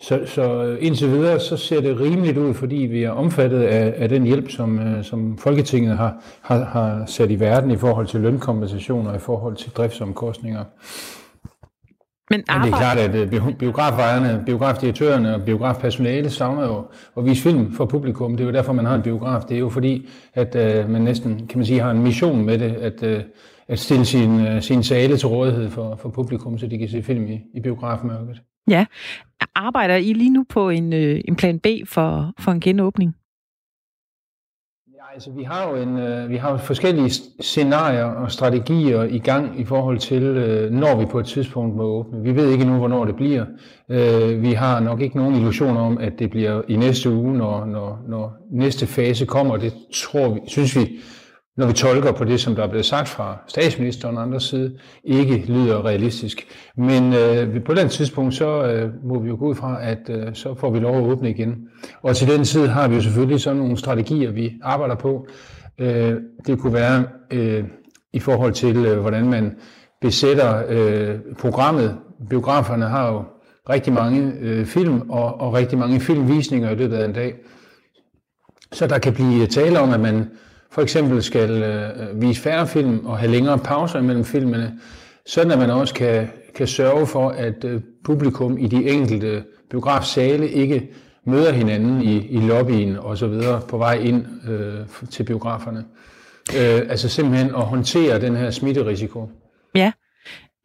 så, så øh, indtil videre, så ser det rimeligt ud, fordi vi er omfattet af, af den hjælp, som, øh, som Folketinget har, har, har sat i verden i forhold til lønkompensationer, i forhold til driftsomkostninger. Men, Men det er klart, at øh, biografejerne, biografdirektørerne og biografpersonale savner jo at vise film for publikum. Det er jo derfor, man har en biograf. Det er jo fordi, at uh, man næsten, kan man sige, har en mission med det, at, uh, at stille sin, uh, sin sale til rådighed for, for publikum, så de kan se film i, i biografmørket. Ja. Arbejder I lige nu på en, øh, en plan B for, for en genåbning? Ja, altså vi har jo en, øh, vi har forskellige scenarier og strategier i gang i forhold til, øh, når vi på et tidspunkt må åbne. Vi ved ikke nu, hvornår det bliver. Øh, vi har nok ikke nogen illusioner om, at det bliver i næste uge, når, når, når næste fase kommer. Det tror vi, synes vi når vi tolker på det, som der er blevet sagt fra statsministeren og andre side, ikke lyder realistisk. Men øh, på den tidspunkt, så øh, må vi jo gå ud fra, at øh, så får vi lov at åbne igen. Og til den tid har vi jo selvfølgelig sådan nogle strategier, vi arbejder på. Øh, det kunne være øh, i forhold til, øh, hvordan man besætter øh, programmet. Biograferne har jo rigtig mange øh, film og, og rigtig mange filmvisninger i løbet af en dag. Så der kan blive tale om, at man for eksempel skal øh, øh, vise færre film og have længere pauser imellem filmene, sådan at man også kan, kan sørge for, at øh, publikum i de enkelte biografsale ikke møder hinanden i, i lobbyen og så videre på vej ind øh, til biograferne. Øh, altså simpelthen at håndtere den her smitterisiko. Ja,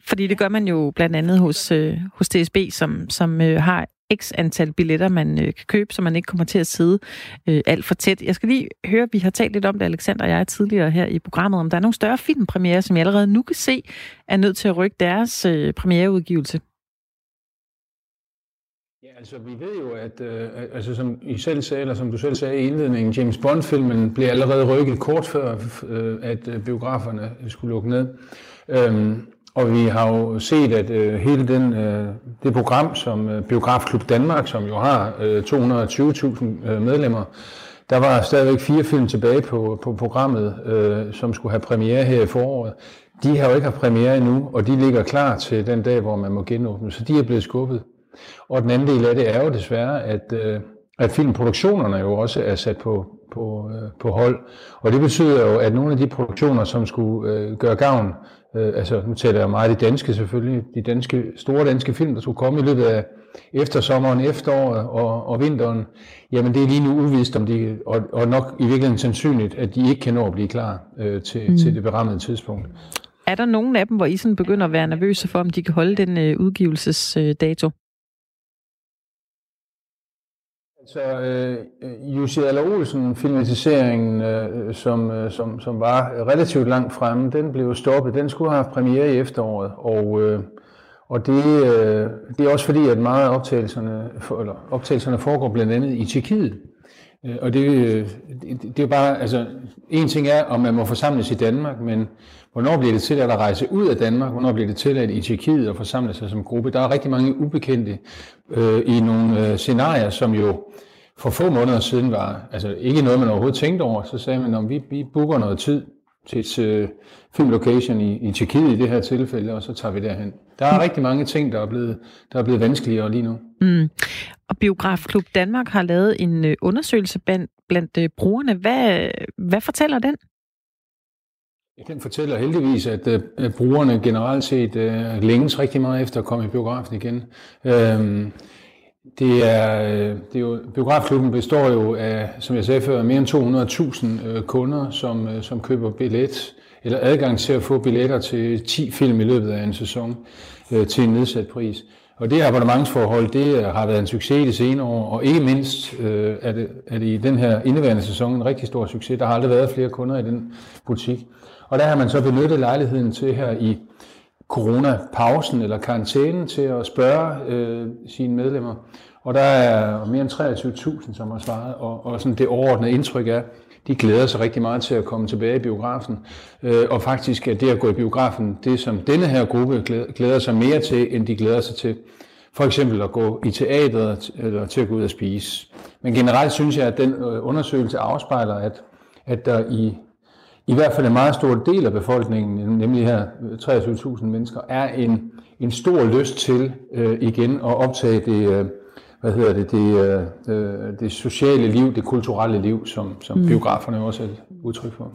fordi det gør man jo blandt andet hos, øh, hos DSB, som, som øh, har x antal billetter, man øh, kan købe, så man ikke kommer til at sidde øh, alt for tæt. Jeg skal lige høre, vi har talt lidt om det, Alexander og jeg tidligere her i programmet, om der er nogle større filmpremiere, som jeg allerede nu kan se, er nødt til at rykke deres øh, premiereudgivelse. Ja, altså vi ved jo, at øh, altså, som I selv sagde, eller som du selv sagde i indledningen, James Bond-filmen blev allerede rykket kort før, øh, at øh, biograferne skulle lukke ned. Øhm, og vi har jo set, at øh, hele den, øh, det program, som øh, Biografklub Danmark, som jo har øh, 220.000 øh, medlemmer, der var stadigvæk fire film tilbage på, på programmet, øh, som skulle have premiere her i foråret. De har jo ikke haft premiere endnu, og de ligger klar til den dag, hvor man må genåbne, så de er blevet skubbet. Og den anden del af det er jo desværre, at, øh, at filmproduktionerne jo også er sat på, på, øh, på hold. Og det betyder jo, at nogle af de produktioner, som skulle øh, gøre gavn, øh, altså nu taler jeg meget de danske selvfølgelig, de danske, store danske film, der skulle komme i løbet af eftersommeren, efteråret og, og vinteren, jamen det er lige nu uvist, om de, og, og nok i virkeligheden sandsynligt, at de ikke kan nå at blive klar øh, til, mm. til det berammede tidspunkt. Er der nogen af dem, hvor I sådan begynder at være nervøse for, om de kan holde den øh, udgivelsesdato? Så øh, øh Jussi Aller Olsen filmatiseringen, øh, som, øh, som, som var relativt langt fremme, den blev stoppet. Den skulle have haft premiere i efteråret, og, øh, og det, øh, det er også fordi, at meget af optagelserne, for, eller optagelserne foregår blandt andet i Tjekkiet. Øh, og det, øh, det, det er bare, altså, en ting er, om man må forsamles i Danmark, men hvornår bliver det tilladt at rejse ud af Danmark? Hvornår bliver det tilladt i Tjekkiet at forsamle sig som gruppe? Der er rigtig mange ubekendte øh, i nogle øh, scenarier, som jo for få måneder siden var altså ikke noget, man overhovedet tænkte over. Så sagde man, at vi, vi booker noget tid til et øh, filmlocation i, i Tjekkiet i det her tilfælde, og så tager vi derhen. Der er rigtig mange ting, der er blevet, der er blevet vanskeligere lige nu. Mm. Og Biografklub Danmark har lavet en øh, undersøgelse blandt, blandt brugerne. Hvad, hvad fortæller den? Jeg den fortæller heldigvis, at, øh, brugerne generelt set øh, længes rigtig meget efter at komme i biografen igen. Uh, det er, øh, det er jo, biografklubben består jo af, som jeg sagde før, mere end 200.000 øh, kunder, som, som køber billet eller adgang til at få billetter til 10 film i løbet af en sæson øh, til en nedsat pris. Og det abonnementsforhold, det har været en succes i de senere år, og ikke mindst øh, er, det, er det i den her indeværende sæson en rigtig stor succes. Der har aldrig været flere kunder i den butik. Og der har man så benyttet lejligheden til her i corona-pausen eller karantænen til at spørge øh, sine medlemmer. Og der er mere end 23.000, som har svaret, og, og sådan det overordnede indtryk er, de glæder sig rigtig meget til at komme tilbage i biografen. Øh, og faktisk er det at gå i biografen det, som denne her gruppe glæder sig mere til, end de glæder sig til for eksempel at gå i teateret eller til at gå ud og spise. Men generelt synes jeg, at den øh, undersøgelse afspejler, at, at der i, i hvert fald en meget stor del af befolkningen, nemlig her 23.000 mennesker, er en, en stor lyst til øh, igen at optage det, øh, hvad hedder det, det, øh, det sociale liv, det kulturelle liv, som, som mm. biograferne også er et udtryk for.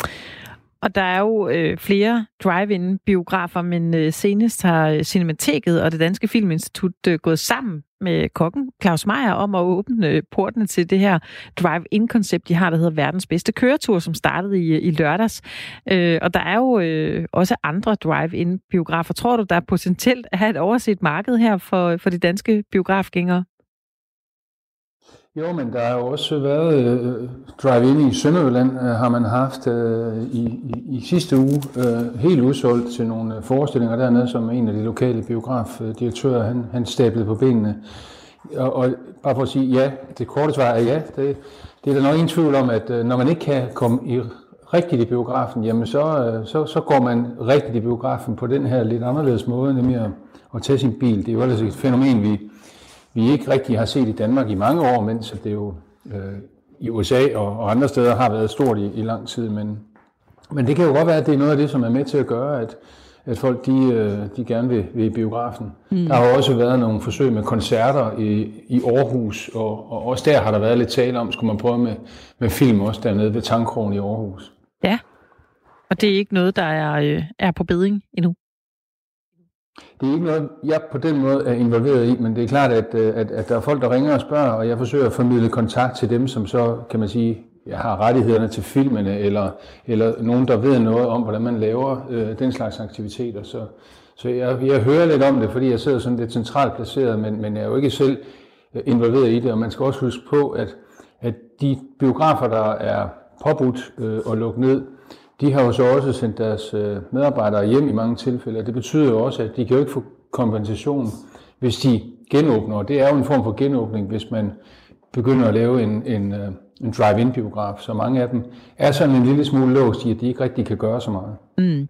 Og der er jo øh, flere drive-in biografer, men øh, senest har øh, Cinemateket og det Danske Filminstitut øh, gået sammen med kokken Claus Meier om at åbne øh, portene til det her drive-in-koncept, de har, der hedder Verdens Bedste Køretur, som startede i, øh, i lørdags. Øh, og der er jo øh, også andre drive-in biografer. Tror du, der er potentielt at have et overset marked her for, for de danske biografgængere? Jo, men der har jo også været øh, drive-in i Sønderjylland, øh, har man haft øh, i, i, i sidste uge øh, helt udsolgt til nogle øh, forestillinger dernede, som en af de lokale biografdirektører, øh, han, han stablede på benene. Og, og bare for at sige ja, det korte svar er ja, det, det er der nok ingen tvivl om, at øh, når man ikke kan komme i rigtigt i biografen, jamen så, øh, så, så går man rigtigt i biografen på den her lidt anderledes måde, nemlig at, at tage sin bil. Det er jo ellers et fænomen, vi vi ikke rigtig har set i Danmark i mange år, mens det jo øh, i USA og, og andre steder har været stort i, i lang tid. Men, men det kan jo godt være, at det er noget af det, som er med til at gøre, at, at folk de, øh, de gerne vil, vil i biografen. Mm. Der har også været nogle forsøg med koncerter i, i Aarhus, og, og også der har der været lidt tale om, skulle man prøve med, med film også dernede ved Tankkrogen i Aarhus. Ja, og det er ikke noget, der er, øh, er på beding endnu? Det er ikke noget, jeg på den måde er involveret i, men det er klart, at, øh, at, at der er folk, der ringer og spørger, og jeg forsøger at formidle kontakt til dem, som så, kan man sige, jeg har rettighederne til filmene, eller, eller nogen, der ved noget om, hvordan man laver øh, den slags aktiviteter. Så, så jeg, jeg hører lidt om det, fordi jeg sidder sådan lidt centralt placeret, men, men jeg er jo ikke selv øh, involveret i det, og man skal også huske på, at, at de biografer, der er påbudt øh, at lukke ned, de har jo så også sendt deres øh, medarbejdere hjem i mange tilfælde, og det betyder jo også, at de kan jo ikke få kompensation, hvis de genåbner. Og det er jo en form for genåbning, hvis man begynder at lave en, en, øh, en drive-in-biograf, så mange af dem er sådan en lille smule låst i, at de ikke rigtig kan gøre så meget. Mm.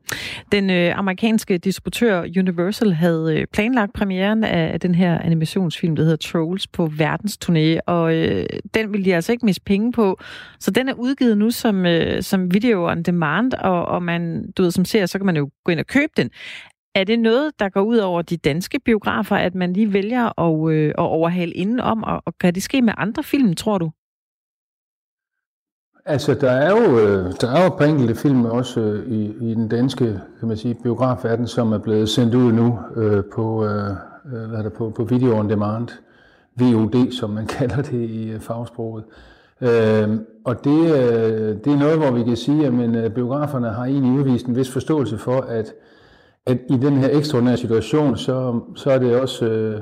Den øh, amerikanske distributør Universal havde øh, planlagt premieren af den her animationsfilm, der hedder Trolls, på verdensturné, og øh, den ville de altså ikke miste penge på. Så den er udgivet nu som, øh, som video on demand, og, og man, du ved, som ser, så kan man jo gå ind og købe den. Er det noget, der går ud over de danske biografer, at man lige vælger at, øh, at overhale indenom, og, og kan det ske med andre film, tror du? Altså, der er jo, øh, der er jo par enkelte film også øh, i, i den danske kan man sige, biografverden, som er blevet sendt ud nu øh, på, øh, øh hvad er det, på, på Video On Demand, VOD, som man kalder det i fagsproget. Øh, og det, øh, det er noget, hvor vi kan sige, at men, biograferne har egentlig udvist en vis forståelse for, at, at i den her ekstraordinære situation, så, så er det også øh,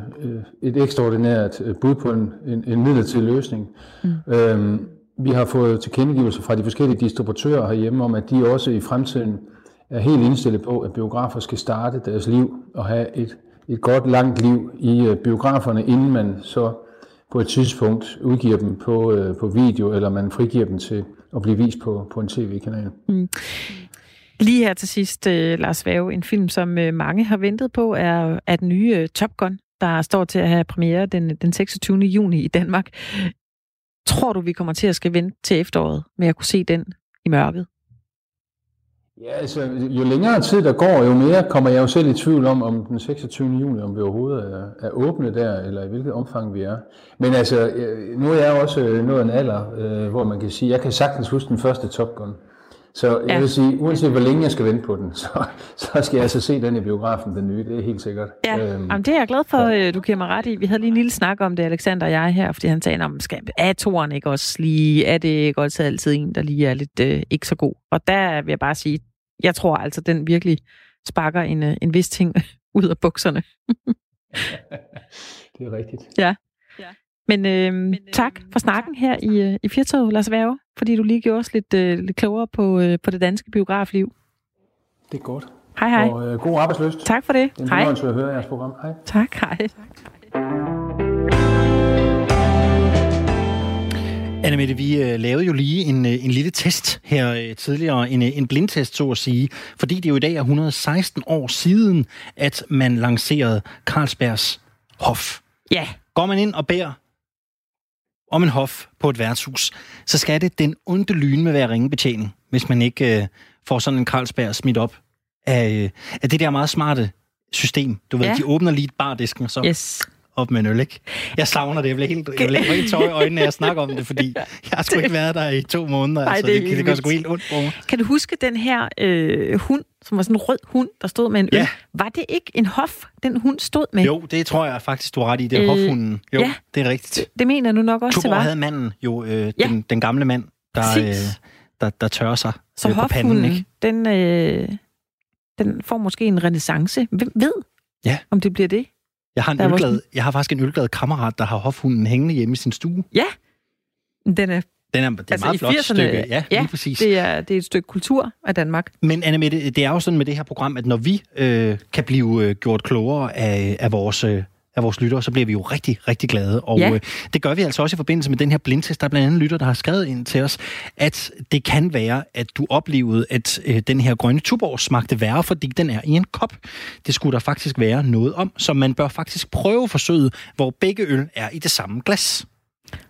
et ekstraordinært bud på en, en, en midlertidig løsning. Mm. Øh, vi har fået tilkendegivelser fra de forskellige distributører herhjemme om, at de også i fremtiden er helt indstillet på, at biografer skal starte deres liv og have et, et godt langt liv i øh, biograferne, inden man så på et tidspunkt udgiver dem på, øh, på video, eller man frigiver dem til at blive vist på, på en tv-kanal. Mm. Lige her til sidst, øh, Lars Vave, en film, som øh, mange har ventet på, er, er den nye øh, Top Gun, der står til at have premiere den, den 26. juni i Danmark. Tror du, vi kommer til at skal vente til efteråret med at kunne se den i mørket? Ja, altså, jo længere tid der går, jo mere kommer jeg jo selv i tvivl om, om den 26. juni, om vi overhovedet er, er åbne der, eller i hvilket omfang vi er. Men altså, øh, nu er jeg også nået en alder, øh, hvor man kan sige, jeg kan sagtens huske den første Top Gun. Så jeg ja. vil sige, uanset hvor længe jeg skal vente på den, så, så skal jeg altså se den i biografen, den nye, det er helt sikkert. Ja, øhm, Jamen, det er jeg glad for, ja. Øh, du giver mig ret i. Vi havde lige en lille snak om det, Alexander og jeg her, fordi han sagde, om skal, er toren ikke også lige, er det ikke også altid en, der lige er lidt øh, ikke så god? Og der vil jeg bare sige, jeg tror altså, den virkelig sparker en, øh, en vis ting ud af bukserne. det er rigtigt. Ja. ja. Men, øh, Men øh, tak for snakken her i, øh, i Firtoget, Lars Værge, fordi du lige gjorde os lidt, øh, lidt klogere på, øh, på det danske biografliv. Det er godt. Hej, hej. Og øh, god arbejdsløst. Tak for det. Det er en at høre jeres program. Hej. Tak, hej. Tak, hej. Annemette, vi øh, lavede jo lige en, øh, en lille test her øh, tidligere, en, en blindtest så at sige, fordi det jo i dag er 116 år siden, at man lancerede Carlsbergs Hof. Ja. Går man ind og beder om en hof på et værtshus, så skal det den onde lyne med være ringebetjening, hvis man ikke øh, får sådan en Carlsberg smidt op af, øh, af det der meget smarte system. Du ved, ja. de åbner lige bardisken, og så yes op med en øl, ikke? Jeg savner det. Jeg bliver helt, jeg bliver helt tår i øjnene, når jeg snakker om det, fordi jeg har sgu ikke været der i to måneder. Ej, altså, det, det, det gør sgu helt ondt på mig. Kan du huske den her øh, hund, som var sådan en rød hund, der stod med en øl? Ja. Var det ikke en hof, den hund stod med? Jo, det tror jeg faktisk, du har ret i. Det er øh, hofhunden. Jo, ja. det er rigtigt. Det, det mener du nok også, Tuborg det var. havde manden jo, øh, ja. den, den gamle mand, der, øh, der, der tørrer sig Så øh, på panden, ikke? Den, øh, den får måske en renaissance. Hvem ved, ja. om det bliver det? Jeg har, en ølglad, jeg har faktisk en ølglad kammerat, der har hofhunden hængende hjemme i sin stue. Ja, den er den er, det er altså meget flot stykke. Ja, ja lige præcis. Det er, det er et stykke kultur af Danmark. Men Anne Mette, det er jo sådan med det her program, at når vi øh, kan blive øh, gjort klogere af, af vores øh, af vores lyttere, så bliver vi jo rigtig, rigtig glade. Og ja. øh, det gør vi altså også i forbindelse med den her blindtest. Der er blandt andet lytter, der har skrevet ind til os, at det kan være, at du oplevede, at øh, den her grønne tuborg smagte værre, fordi den er i en kop. Det skulle der faktisk være noget om, så man bør faktisk prøve forsøget, hvor begge øl er i det samme glas.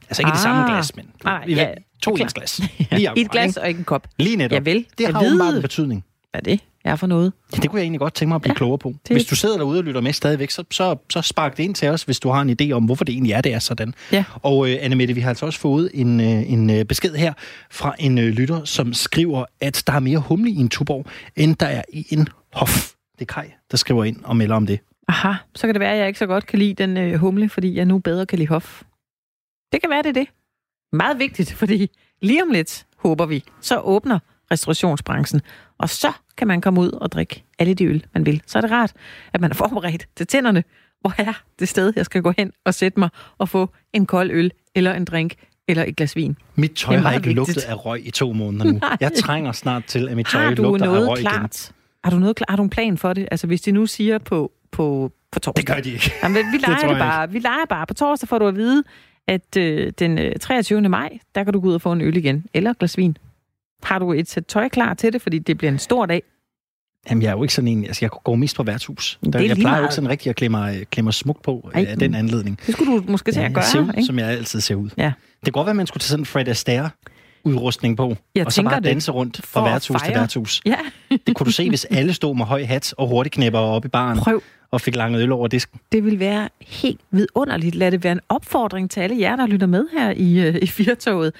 Altså ikke ah. i det samme ah. glas, men ah, ja, to ens glas. Lige et glas og ikke en kop. Lige netop. Jeg vil. Det jeg har åbenbart en betydning. Hvad er det? Er for noget. Ja, det kunne jeg egentlig godt tænke mig at blive ja, klogere på. Det... Hvis du sidder derude og lytter med stadigvæk, så, så, så spark det ind til os, hvis du har en idé om, hvorfor det egentlig er, det er sådan. Ja. Og uh, Annemette, vi har altså også fået en, uh, en uh, besked her fra en uh, lytter, som skriver, at der er mere humle i en tuborg, end der er i en hof. Det er Kai, der skriver ind og melder om det. Aha, så kan det være, at jeg ikke så godt kan lide den uh, humle, fordi jeg nu bedre kan lide hof. Det kan være, det er det. Meget vigtigt, fordi lige om lidt, håber vi, så åbner restaurationsbranchen. Og så kan man komme ud og drikke alle de øl, man vil. Så er det rart, at man er forberedt til tænderne. Hvor er det sted, jeg skal gå hen og sætte mig og få en kold øl, eller en drink, eller et glas vin. Mit tøj har ikke vigtigt. lugtet af røg i to måneder nu. Jeg trænger snart til, at mit tøj lugter af røg klart? igen. Har du, noget, har du en plan for det? Altså, hvis de nu siger på, på, på torsdag... Det gør de ikke. Jamen, vi leger det, det bare. Ikke. Vi leger bare. På torsdag får du at vide, at øh, den 23. Øh, maj, der kan du gå ud og få en øl igen. Eller et glas vin. Har du et sæt tøj klar til det, fordi det bliver en stor dag? Jamen, jeg er jo ikke sådan en... Altså, jeg går mest på værtshus. Der, jeg plejer jo ikke sådan rigtig at klemme klemme mig smuk på Ej, af den anledning. Det skulle du måske til ja, at gøre, ser ud, ikke? som jeg altid ser ud. Ja. Det kan godt være, at man skulle tage sådan en Fred Astaire udrustning på, jeg og så bare danse rundt fra værtshus til værtshus. Ja. det kunne du se, hvis alle stod med høj hat og hurtigt knæpper op i baren. Prøv. Og fik langet øl over disken. Det vil være helt vidunderligt. Lad det være en opfordring til alle jer, der lytter med her i, uh, i Firtoget.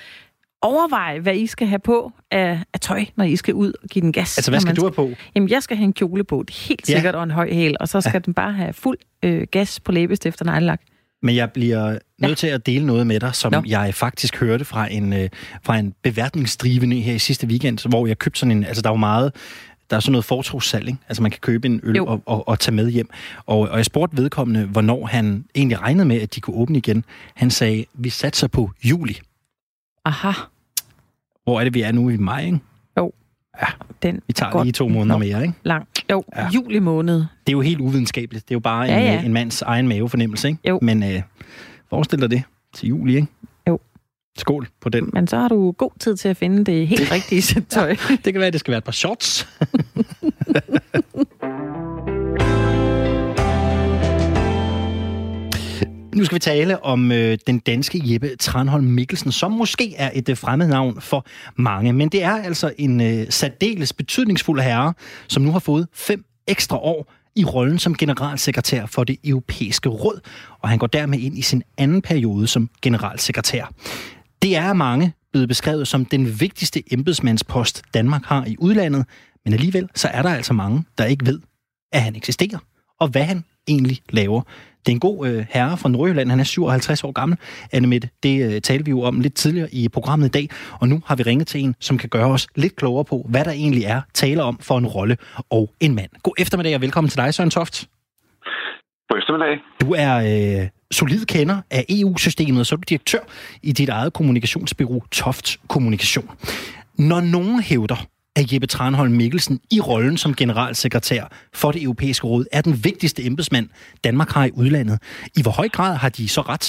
Overvej, hvad I skal have på af, af tøj, når I skal ud og give den gas. Altså, hvad skal du have på? Jamen, jeg skal have en kjole på. Det er helt ja. sikkert, og en høj hæl. Og så skal ja. den bare have fuld øh, gas på læbestift og nejlak. Men jeg bliver nødt ja. til at dele noget med dig, som no. jeg faktisk hørte fra en, øh, fra en beværtningsdrivende her i sidste weekend, hvor jeg købte sådan en, altså der var meget, der er sådan noget fortrogssalg, ikke? Altså man kan købe en øl og, og, og tage med hjem. Og, og jeg spurgte vedkommende, hvornår han egentlig regnede med, at de kunne åbne igen. Han sagde, vi satser på juli. Aha. Hvor er det, vi er nu i maj, ikke? Jo. Ja, den vi tager lige to måneder mere, ikke? Lang. Jo, ja. juli måned. Det er jo helt uvidenskabeligt. Det er jo bare ja, en, ja. en mands egen mavefornemmelse, ikke? Jo. Men øh, forestil dig det til juli, ikke? Jo. Skål på den. Men så har du god tid til at finde det helt rigtige tøj. ja, det kan være, at det skal være et par shorts. Nu skal vi tale om øh, den danske Jeppe Tranholm Mikkelsen, som måske er et øh, fremmed navn for mange. Men det er altså en øh, særdeles betydningsfuld herre, som nu har fået fem ekstra år i rollen som generalsekretær for det europæiske råd, og han går dermed ind i sin anden periode som generalsekretær. Det er mange blevet beskrevet som den vigtigste embedsmandspost, Danmark har i udlandet, men alligevel så er der altså mange, der ikke ved, at han eksisterer, og hvad han egentlig laver. Det er en god øh, herre fra Nordjylland. Han er 57 år gammel. Annemette, det øh, talte vi jo om lidt tidligere i programmet i dag. Og nu har vi ringet til en, som kan gøre os lidt klogere på, hvad der egentlig er tale om for en rolle og en mand. God eftermiddag og velkommen til dig, Søren Toft. God eftermiddag. Du er øh, solid kender af EU-systemet, og så er du direktør i dit eget kommunikationsbyrå Toft Kommunikation. Når nogen hævder, at Jeppe Tranholm Mikkelsen i rollen som generalsekretær for det europæiske råd er den vigtigste embedsmand, Danmark har i udlandet. I hvor høj grad har de så ret?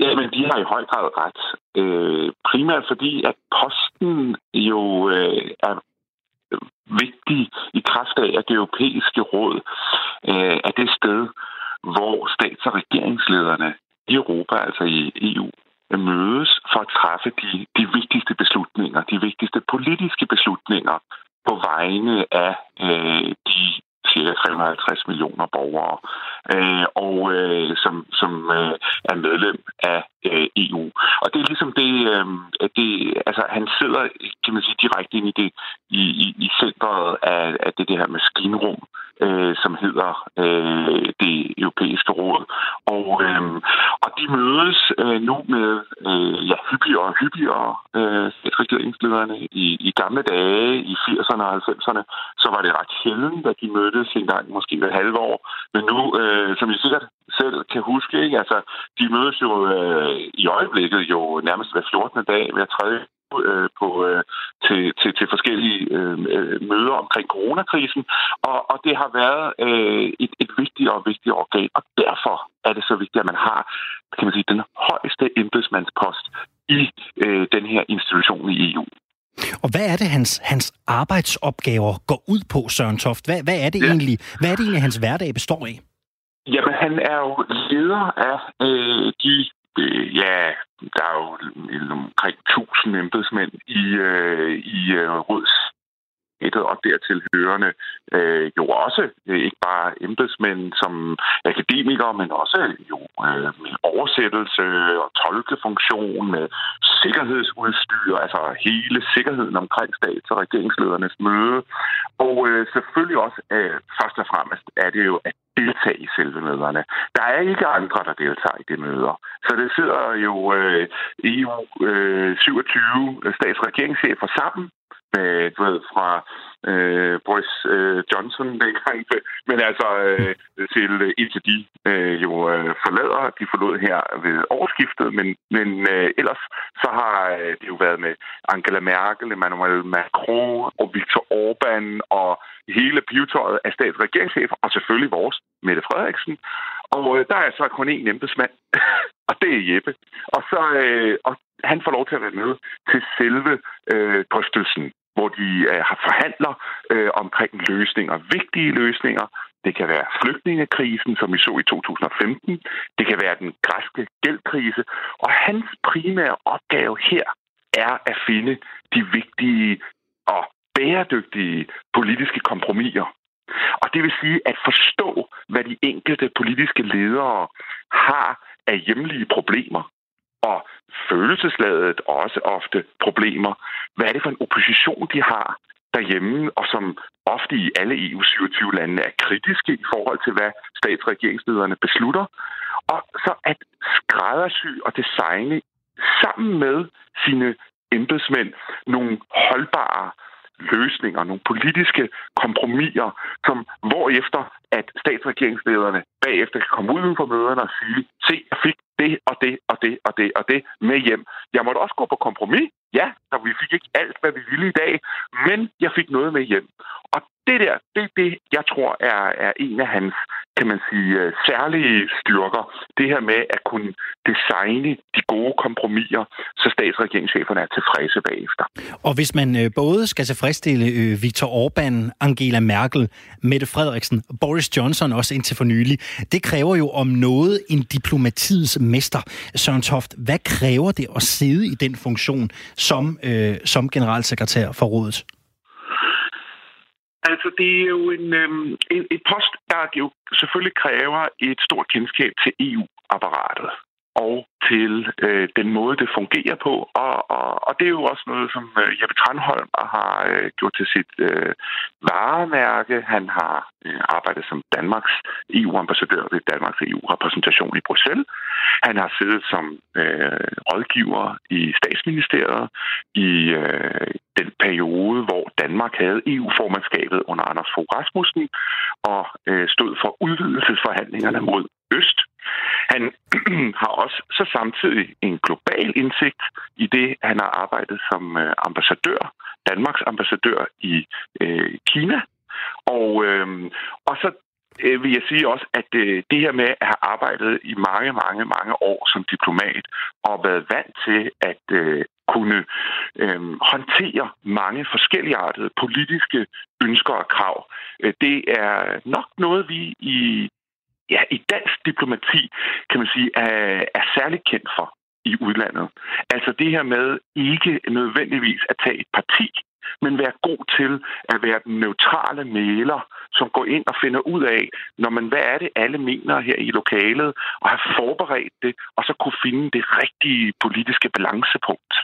Jamen, de har i høj grad ret. Øh, primært fordi, at posten jo øh, er vigtig i kraft af, at det europæiske råd øh, er det sted, hvor stats- og regeringslederne i Europa, altså i EU, mødes for at træffe de, de vigtigste beslutninger, de vigtigste politiske beslutninger på vegne af øh, de cirka 350 millioner borgere, øh, og øh, som, som øh, er medlem af øh, EU. Og det er ligesom det, øh, det, altså han sidder, kan man sige, direkte ind i det, i, i, i centret af, af det, det her maskinrum, øh, som hedder øh, det europæiske råd. Og, øh, og de mødes øh, nu med øh, ja, hyppigere og hyppigere øh, regeringslederne. I, I gamle dage, i 80'erne og 90'erne, så var det ret sjældent, at de mødtes en gang, måske hver halve år. Men nu, øh, som I sikkert selv kan huske, ikke? Altså, de mødes jo øh, i øjeblikket jo nærmest hver 14. dag, hver tredje øh, på, øh, til, til, til forskellige øh, øh, møder omkring coronakrisen, og, og det har været øh, et, et vigtigt og vigtigt organ, og derfor er det så vigtigt, at man har kan man sige, den højeste embedsmandspost i øh, den her institution i EU. Og hvad er det, hans, hans arbejdsopgaver går ud på, Søren Toft? Hvad, hvad, er det ja. egentlig, hvad er det egentlig, hans hverdag består af? Jamen, han er jo leder af øh, de øh, ja, der er jo omkring 1000 embedsmænd i, øh, i øh, råds og dertil hørende øh, jo også øh, ikke bare embedsmænd som akademikere, men også jo øh, med oversættelse og tolkefunktion, med sikkerhedsudstyr, altså hele sikkerheden omkring stats- og regeringsledernes møde. Og øh, selvfølgelig også øh, først og fremmest er det jo at deltage i selve møderne. Der er ikke andre, der deltager i de møder. Så det sidder jo øh, EU øh, 27 stats- og regeringschefer sammen med, du ved, fra øh, Boris øh, Johnson dengang, men altså øh, til indtil de øh, jo øh, forlader, de forlod her ved årsskiftet, men, men øh, ellers så har øh, det jo været med Angela Merkel, Emmanuel Macron og Viktor Orbán og hele pivetøjet af stats- og og selvfølgelig vores Mette Frederiksen. Og øh, der er så kun én embedsmand, og det er Jeppe. Og så øh, og han får lov til at være med til selve øh, drøftelsen hvor de øh, har forhandler øh, omkring løsninger, vigtige løsninger. Det kan være flygtningekrisen, som vi så i 2015, det kan være den græske gældkrise, og hans primære opgave her er at finde de vigtige og bæredygtige politiske kompromiser. Og det vil sige at forstå, hvad de enkelte politiske ledere har af hjemlige problemer og følelsesladet også ofte problemer. Hvad er det for en opposition, de har derhjemme, og som ofte i alle EU-27-lande er kritiske i forhold til, hvad statsregeringslederne beslutter. Og så at skræddersy og designe sammen med sine embedsmænd nogle holdbare løsninger, nogle politiske kompromiser, som hvorefter at statsregeringslederne bagefter kan komme ud for møderne og sige, se, jeg fik det og det og det og det og det med hjem. Jeg måtte også gå på kompromis, ja, så vi fik ikke alt, hvad vi ville i dag, men jeg fik noget med hjem. Og det der, det er det, jeg tror er, er en af hans, kan man sige, øh, særlige styrker. Det her med at kunne designe de gode kompromiser, så statsregeringscheferne er tilfredse bagefter. Og hvis man øh, både skal tilfredsstille øh, Viktor Orbán, Angela Merkel, Mette Frederiksen og Boris Johnson også indtil for nylig, det kræver jo om noget en diplomatiets mester. Søren Toft, hvad kræver det at sidde i den funktion som, øh, som generalsekretær for rådet? Altså, det er jo en, øhm, en, et post, der jo selvfølgelig kræver et stort kendskab til EU-apparatet og til øh, den måde, det fungerer på. Og, og, og det er jo også noget, som øh, Jeppe Tranholm har øh, gjort til sit øh, varemærke. Han har øh, arbejdet som Danmarks EU-ambassadør ved Danmarks EU-repræsentation i Bruxelles. Han har siddet som øh, rådgiver i statsministeriet i øh, den periode, hvor Danmark havde EU-formandskabet under Anders Fogh Rasmussen og øh, stod for udvidelsesforhandlingerne mod øst. Han har også så samtidig en global indsigt i det, han har arbejdet som øh, ambassadør, Danmarks ambassadør i øh, Kina. Og, øh, og så øh, vil jeg sige også, at øh, det her med at have arbejdet i mange, mange, mange år som diplomat og været vant til at øh, kunne øh, håndtere mange forskelligartede politiske ønsker og krav, øh, det er nok noget, vi i ja, i dansk diplomati, kan man sige, er, er særligt kendt for i udlandet. Altså det her med ikke nødvendigvis at tage et parti, men være god til at være den neutrale maler, som går ind og finder ud af, når man, hvad er det, alle mener her i lokalet, og har forberedt det, og så kunne finde det rigtige politiske balancepunkt,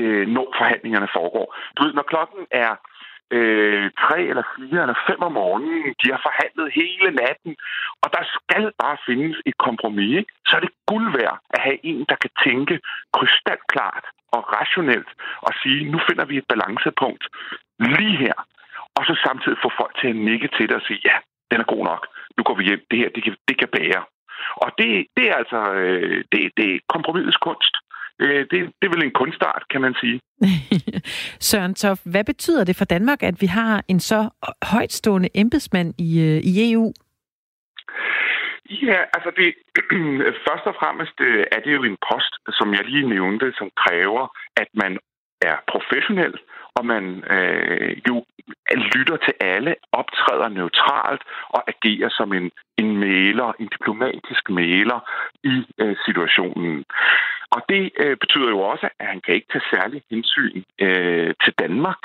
øh, når forhandlingerne foregår. Du ved, når klokken er øh, tre eller fire eller fem om morgenen. De har forhandlet hele natten, og der skal bare findes et kompromis. Ikke? Så er det guld værd at have en, der kan tænke krystalklart og rationelt og sige, nu finder vi et balancepunkt lige her. Og så samtidig få folk til at nikke til det og sige, ja, den er god nok. Nu går vi hjem. Det her, det kan, det kan bære. Og det, det er altså øh, det, det er kompromisets kunst. Øh, det, det er vel en kunstart, kan man sige. Søren Toff, hvad betyder det for Danmark, at vi har en så højtstående embedsmand i, øh, i EU? Ja, altså det, først og fremmest øh, er det jo en post, som jeg lige nævnte, som kræver, at man er professionel, og man øh, jo lytter til alle, optræder neutralt og agerer som en, en maler, en diplomatisk maler i øh, situationen. Og det øh, betyder jo også, at han kan ikke tage særlig hensyn øh, til Danmark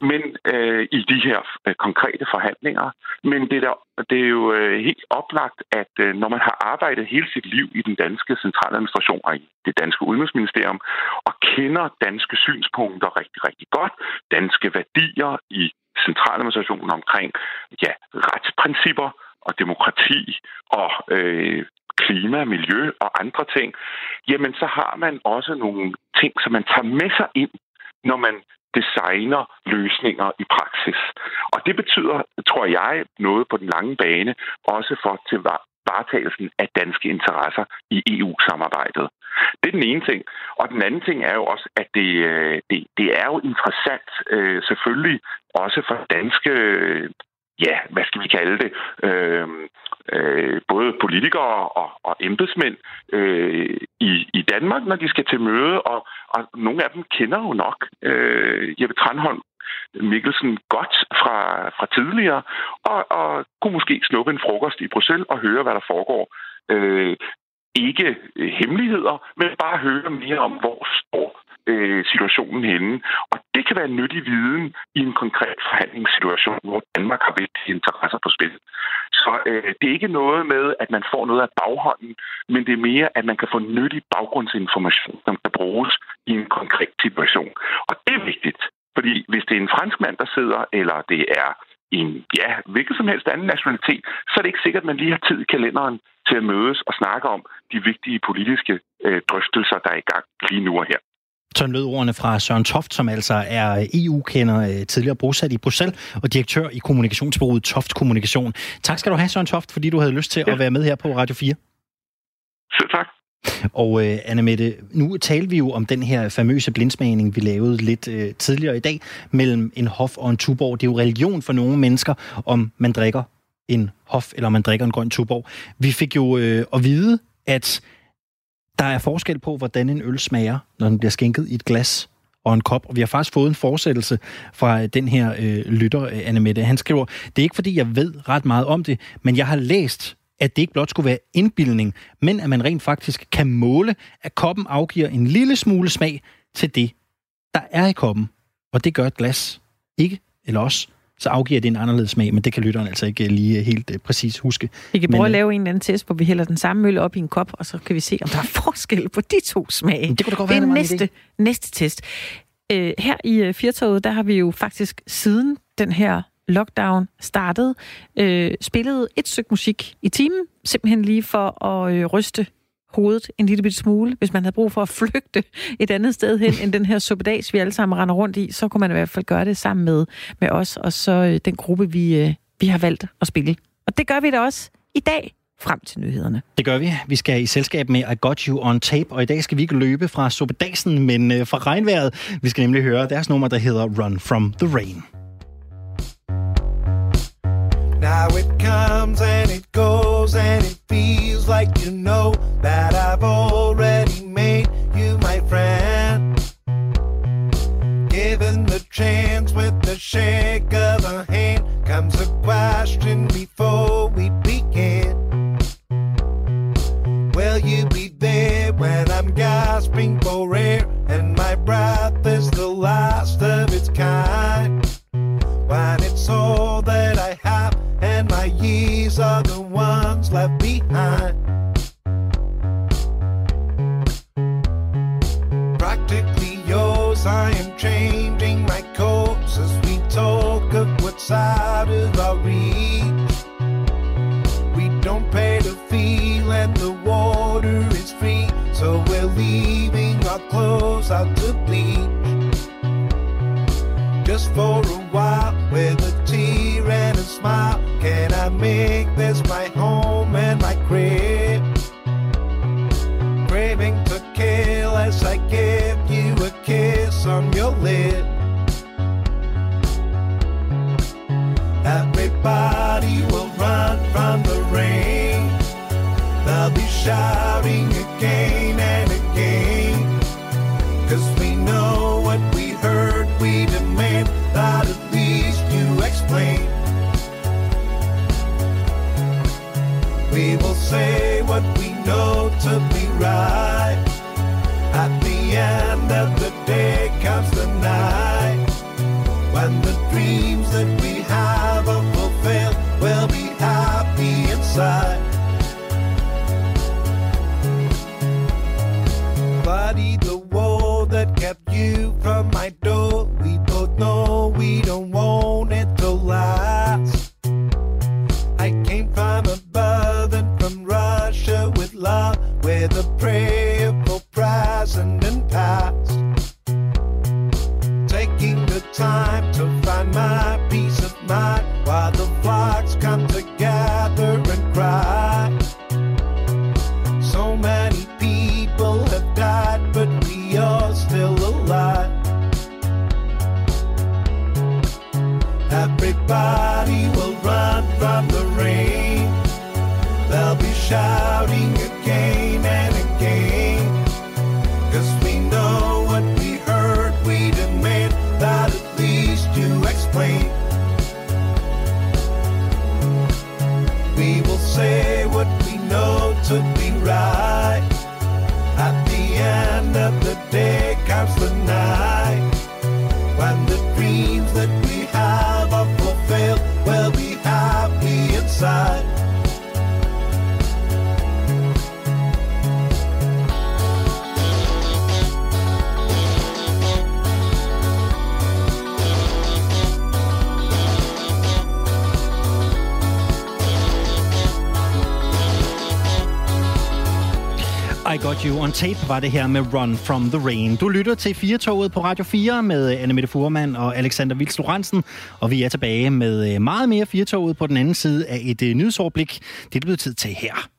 men øh, i de her øh, konkrete forhandlinger. Men det, der, det er jo øh, helt oplagt, at øh, når man har arbejdet hele sit liv i den danske centraladministration og i det danske udenrigsministerium, og kender danske synspunkter rigtig, rigtig godt, danske værdier i centraladministrationen omkring ja, retsprincipper og demokrati og øh, klima, miljø og andre ting, jamen så har man også nogle ting, som man tager med sig ind, når man designer løsninger i praksis. Og det betyder, tror jeg, noget på den lange bane, også for til varetagelsen af danske interesser i EU-samarbejdet. Det er den ene ting. Og den anden ting er jo også, at det, øh, det, det er jo interessant øh, selvfølgelig også for danske ja, hvad skal vi kalde det, øh, øh, både politikere og, og embedsmænd øh, i, i Danmark, når de skal til møde, og, og nogle af dem kender jo nok øh, Jeppe Tranholm Mikkelsen godt fra, fra tidligere, og, og kunne måske snuppe en frokost i Bruxelles og høre, hvad der foregår. Øh, ikke øh, hemmeligheder, men bare høre mere om, hvor står øh, situationen henne. Og det kan være nyttig viden i en konkret forhandlingssituation, hvor Danmark har vigtige interesser på spil. Så øh, det er ikke noget med, at man får noget af baghånden, men det er mere, at man kan få nyttig baggrundsinformation, som kan bruges i en konkret situation. Og det er vigtigt, fordi hvis det er en franskmand, der sidder, eller det er en, ja, hvilket som helst anden nationalitet, så er det ikke sikkert, at man lige har tid i kalenderen til at mødes og snakke om de vigtige politiske øh, drøftelser, der er i gang lige nu og her. Sådan lød ordene fra Søren Toft, som altså er EU-kender, øh, tidligere bosat i Bruxelles og direktør i kommunikationsbureauet Toft Kommunikation. Tak skal du have, Søren Toft, fordi du havde lyst til ja. at være med her på Radio 4. Selv tak. Og øh, Anna Mette, nu talte vi jo om den her famøse blindsmagning, vi lavede lidt øh, tidligere i dag, mellem en hof og en tuborg. Det er jo religion for nogle mennesker, om man drikker en hof, eller om man drikker en grøn tuborg. Vi fik jo øh, at vide, at der er forskel på, hvordan en øl smager, når den bliver skænket i et glas og en kop. Og vi har faktisk fået en forsættelse fra øh, den her øh, lytter, øh, Anne Mette. Han skriver, det er ikke fordi, jeg ved ret meget om det, men jeg har læst, at det ikke blot skulle være indbildning, men at man rent faktisk kan måle, at koppen afgiver en lille smule smag til det, der er i koppen. Og det gør et glas ikke, eller også så afgiver det en anderledes smag, men det kan lytteren altså ikke lige helt uh, præcis huske. Vi kan prøve men, at lave en eller anden test, hvor vi hælder den samme mølle op i en kop, og så kan vi se, om der er forskel på de to smage. Det kunne da godt være, det er næste, næste test. Uh, her i uh, Firtoget, der har vi jo faktisk siden den her lockdown startede, øh, spillede et stykke musik i timen, simpelthen lige for at øh, ryste hovedet en lille bitte smule. Hvis man havde brug for at flygte et andet sted hen end den her suppedags, vi alle sammen render rundt i, så kunne man i hvert fald gøre det sammen med, med os og så øh, den gruppe, vi, øh, vi har valgt at spille. Og det gør vi da også i dag frem til nyhederne. Det gør vi. Vi skal i selskab med I Got You On Tape, og i dag skal vi ikke løbe fra suppedasen, men øh, fra regnvejret. Vi skal nemlig høre deres nummer, der hedder Run From The Rain. Now it comes and it goes and it feels like you know that I've already Bloody the Tape var det her med Run From The Rain. Du lytter til Firetoget på Radio 4 med øh, Anne Mette Furman og Alexander Vils Lorentzen, og vi er tilbage med øh, meget mere Firetoget på den anden side af et øh, nyhedsoverblik. Det er blevet tid til her.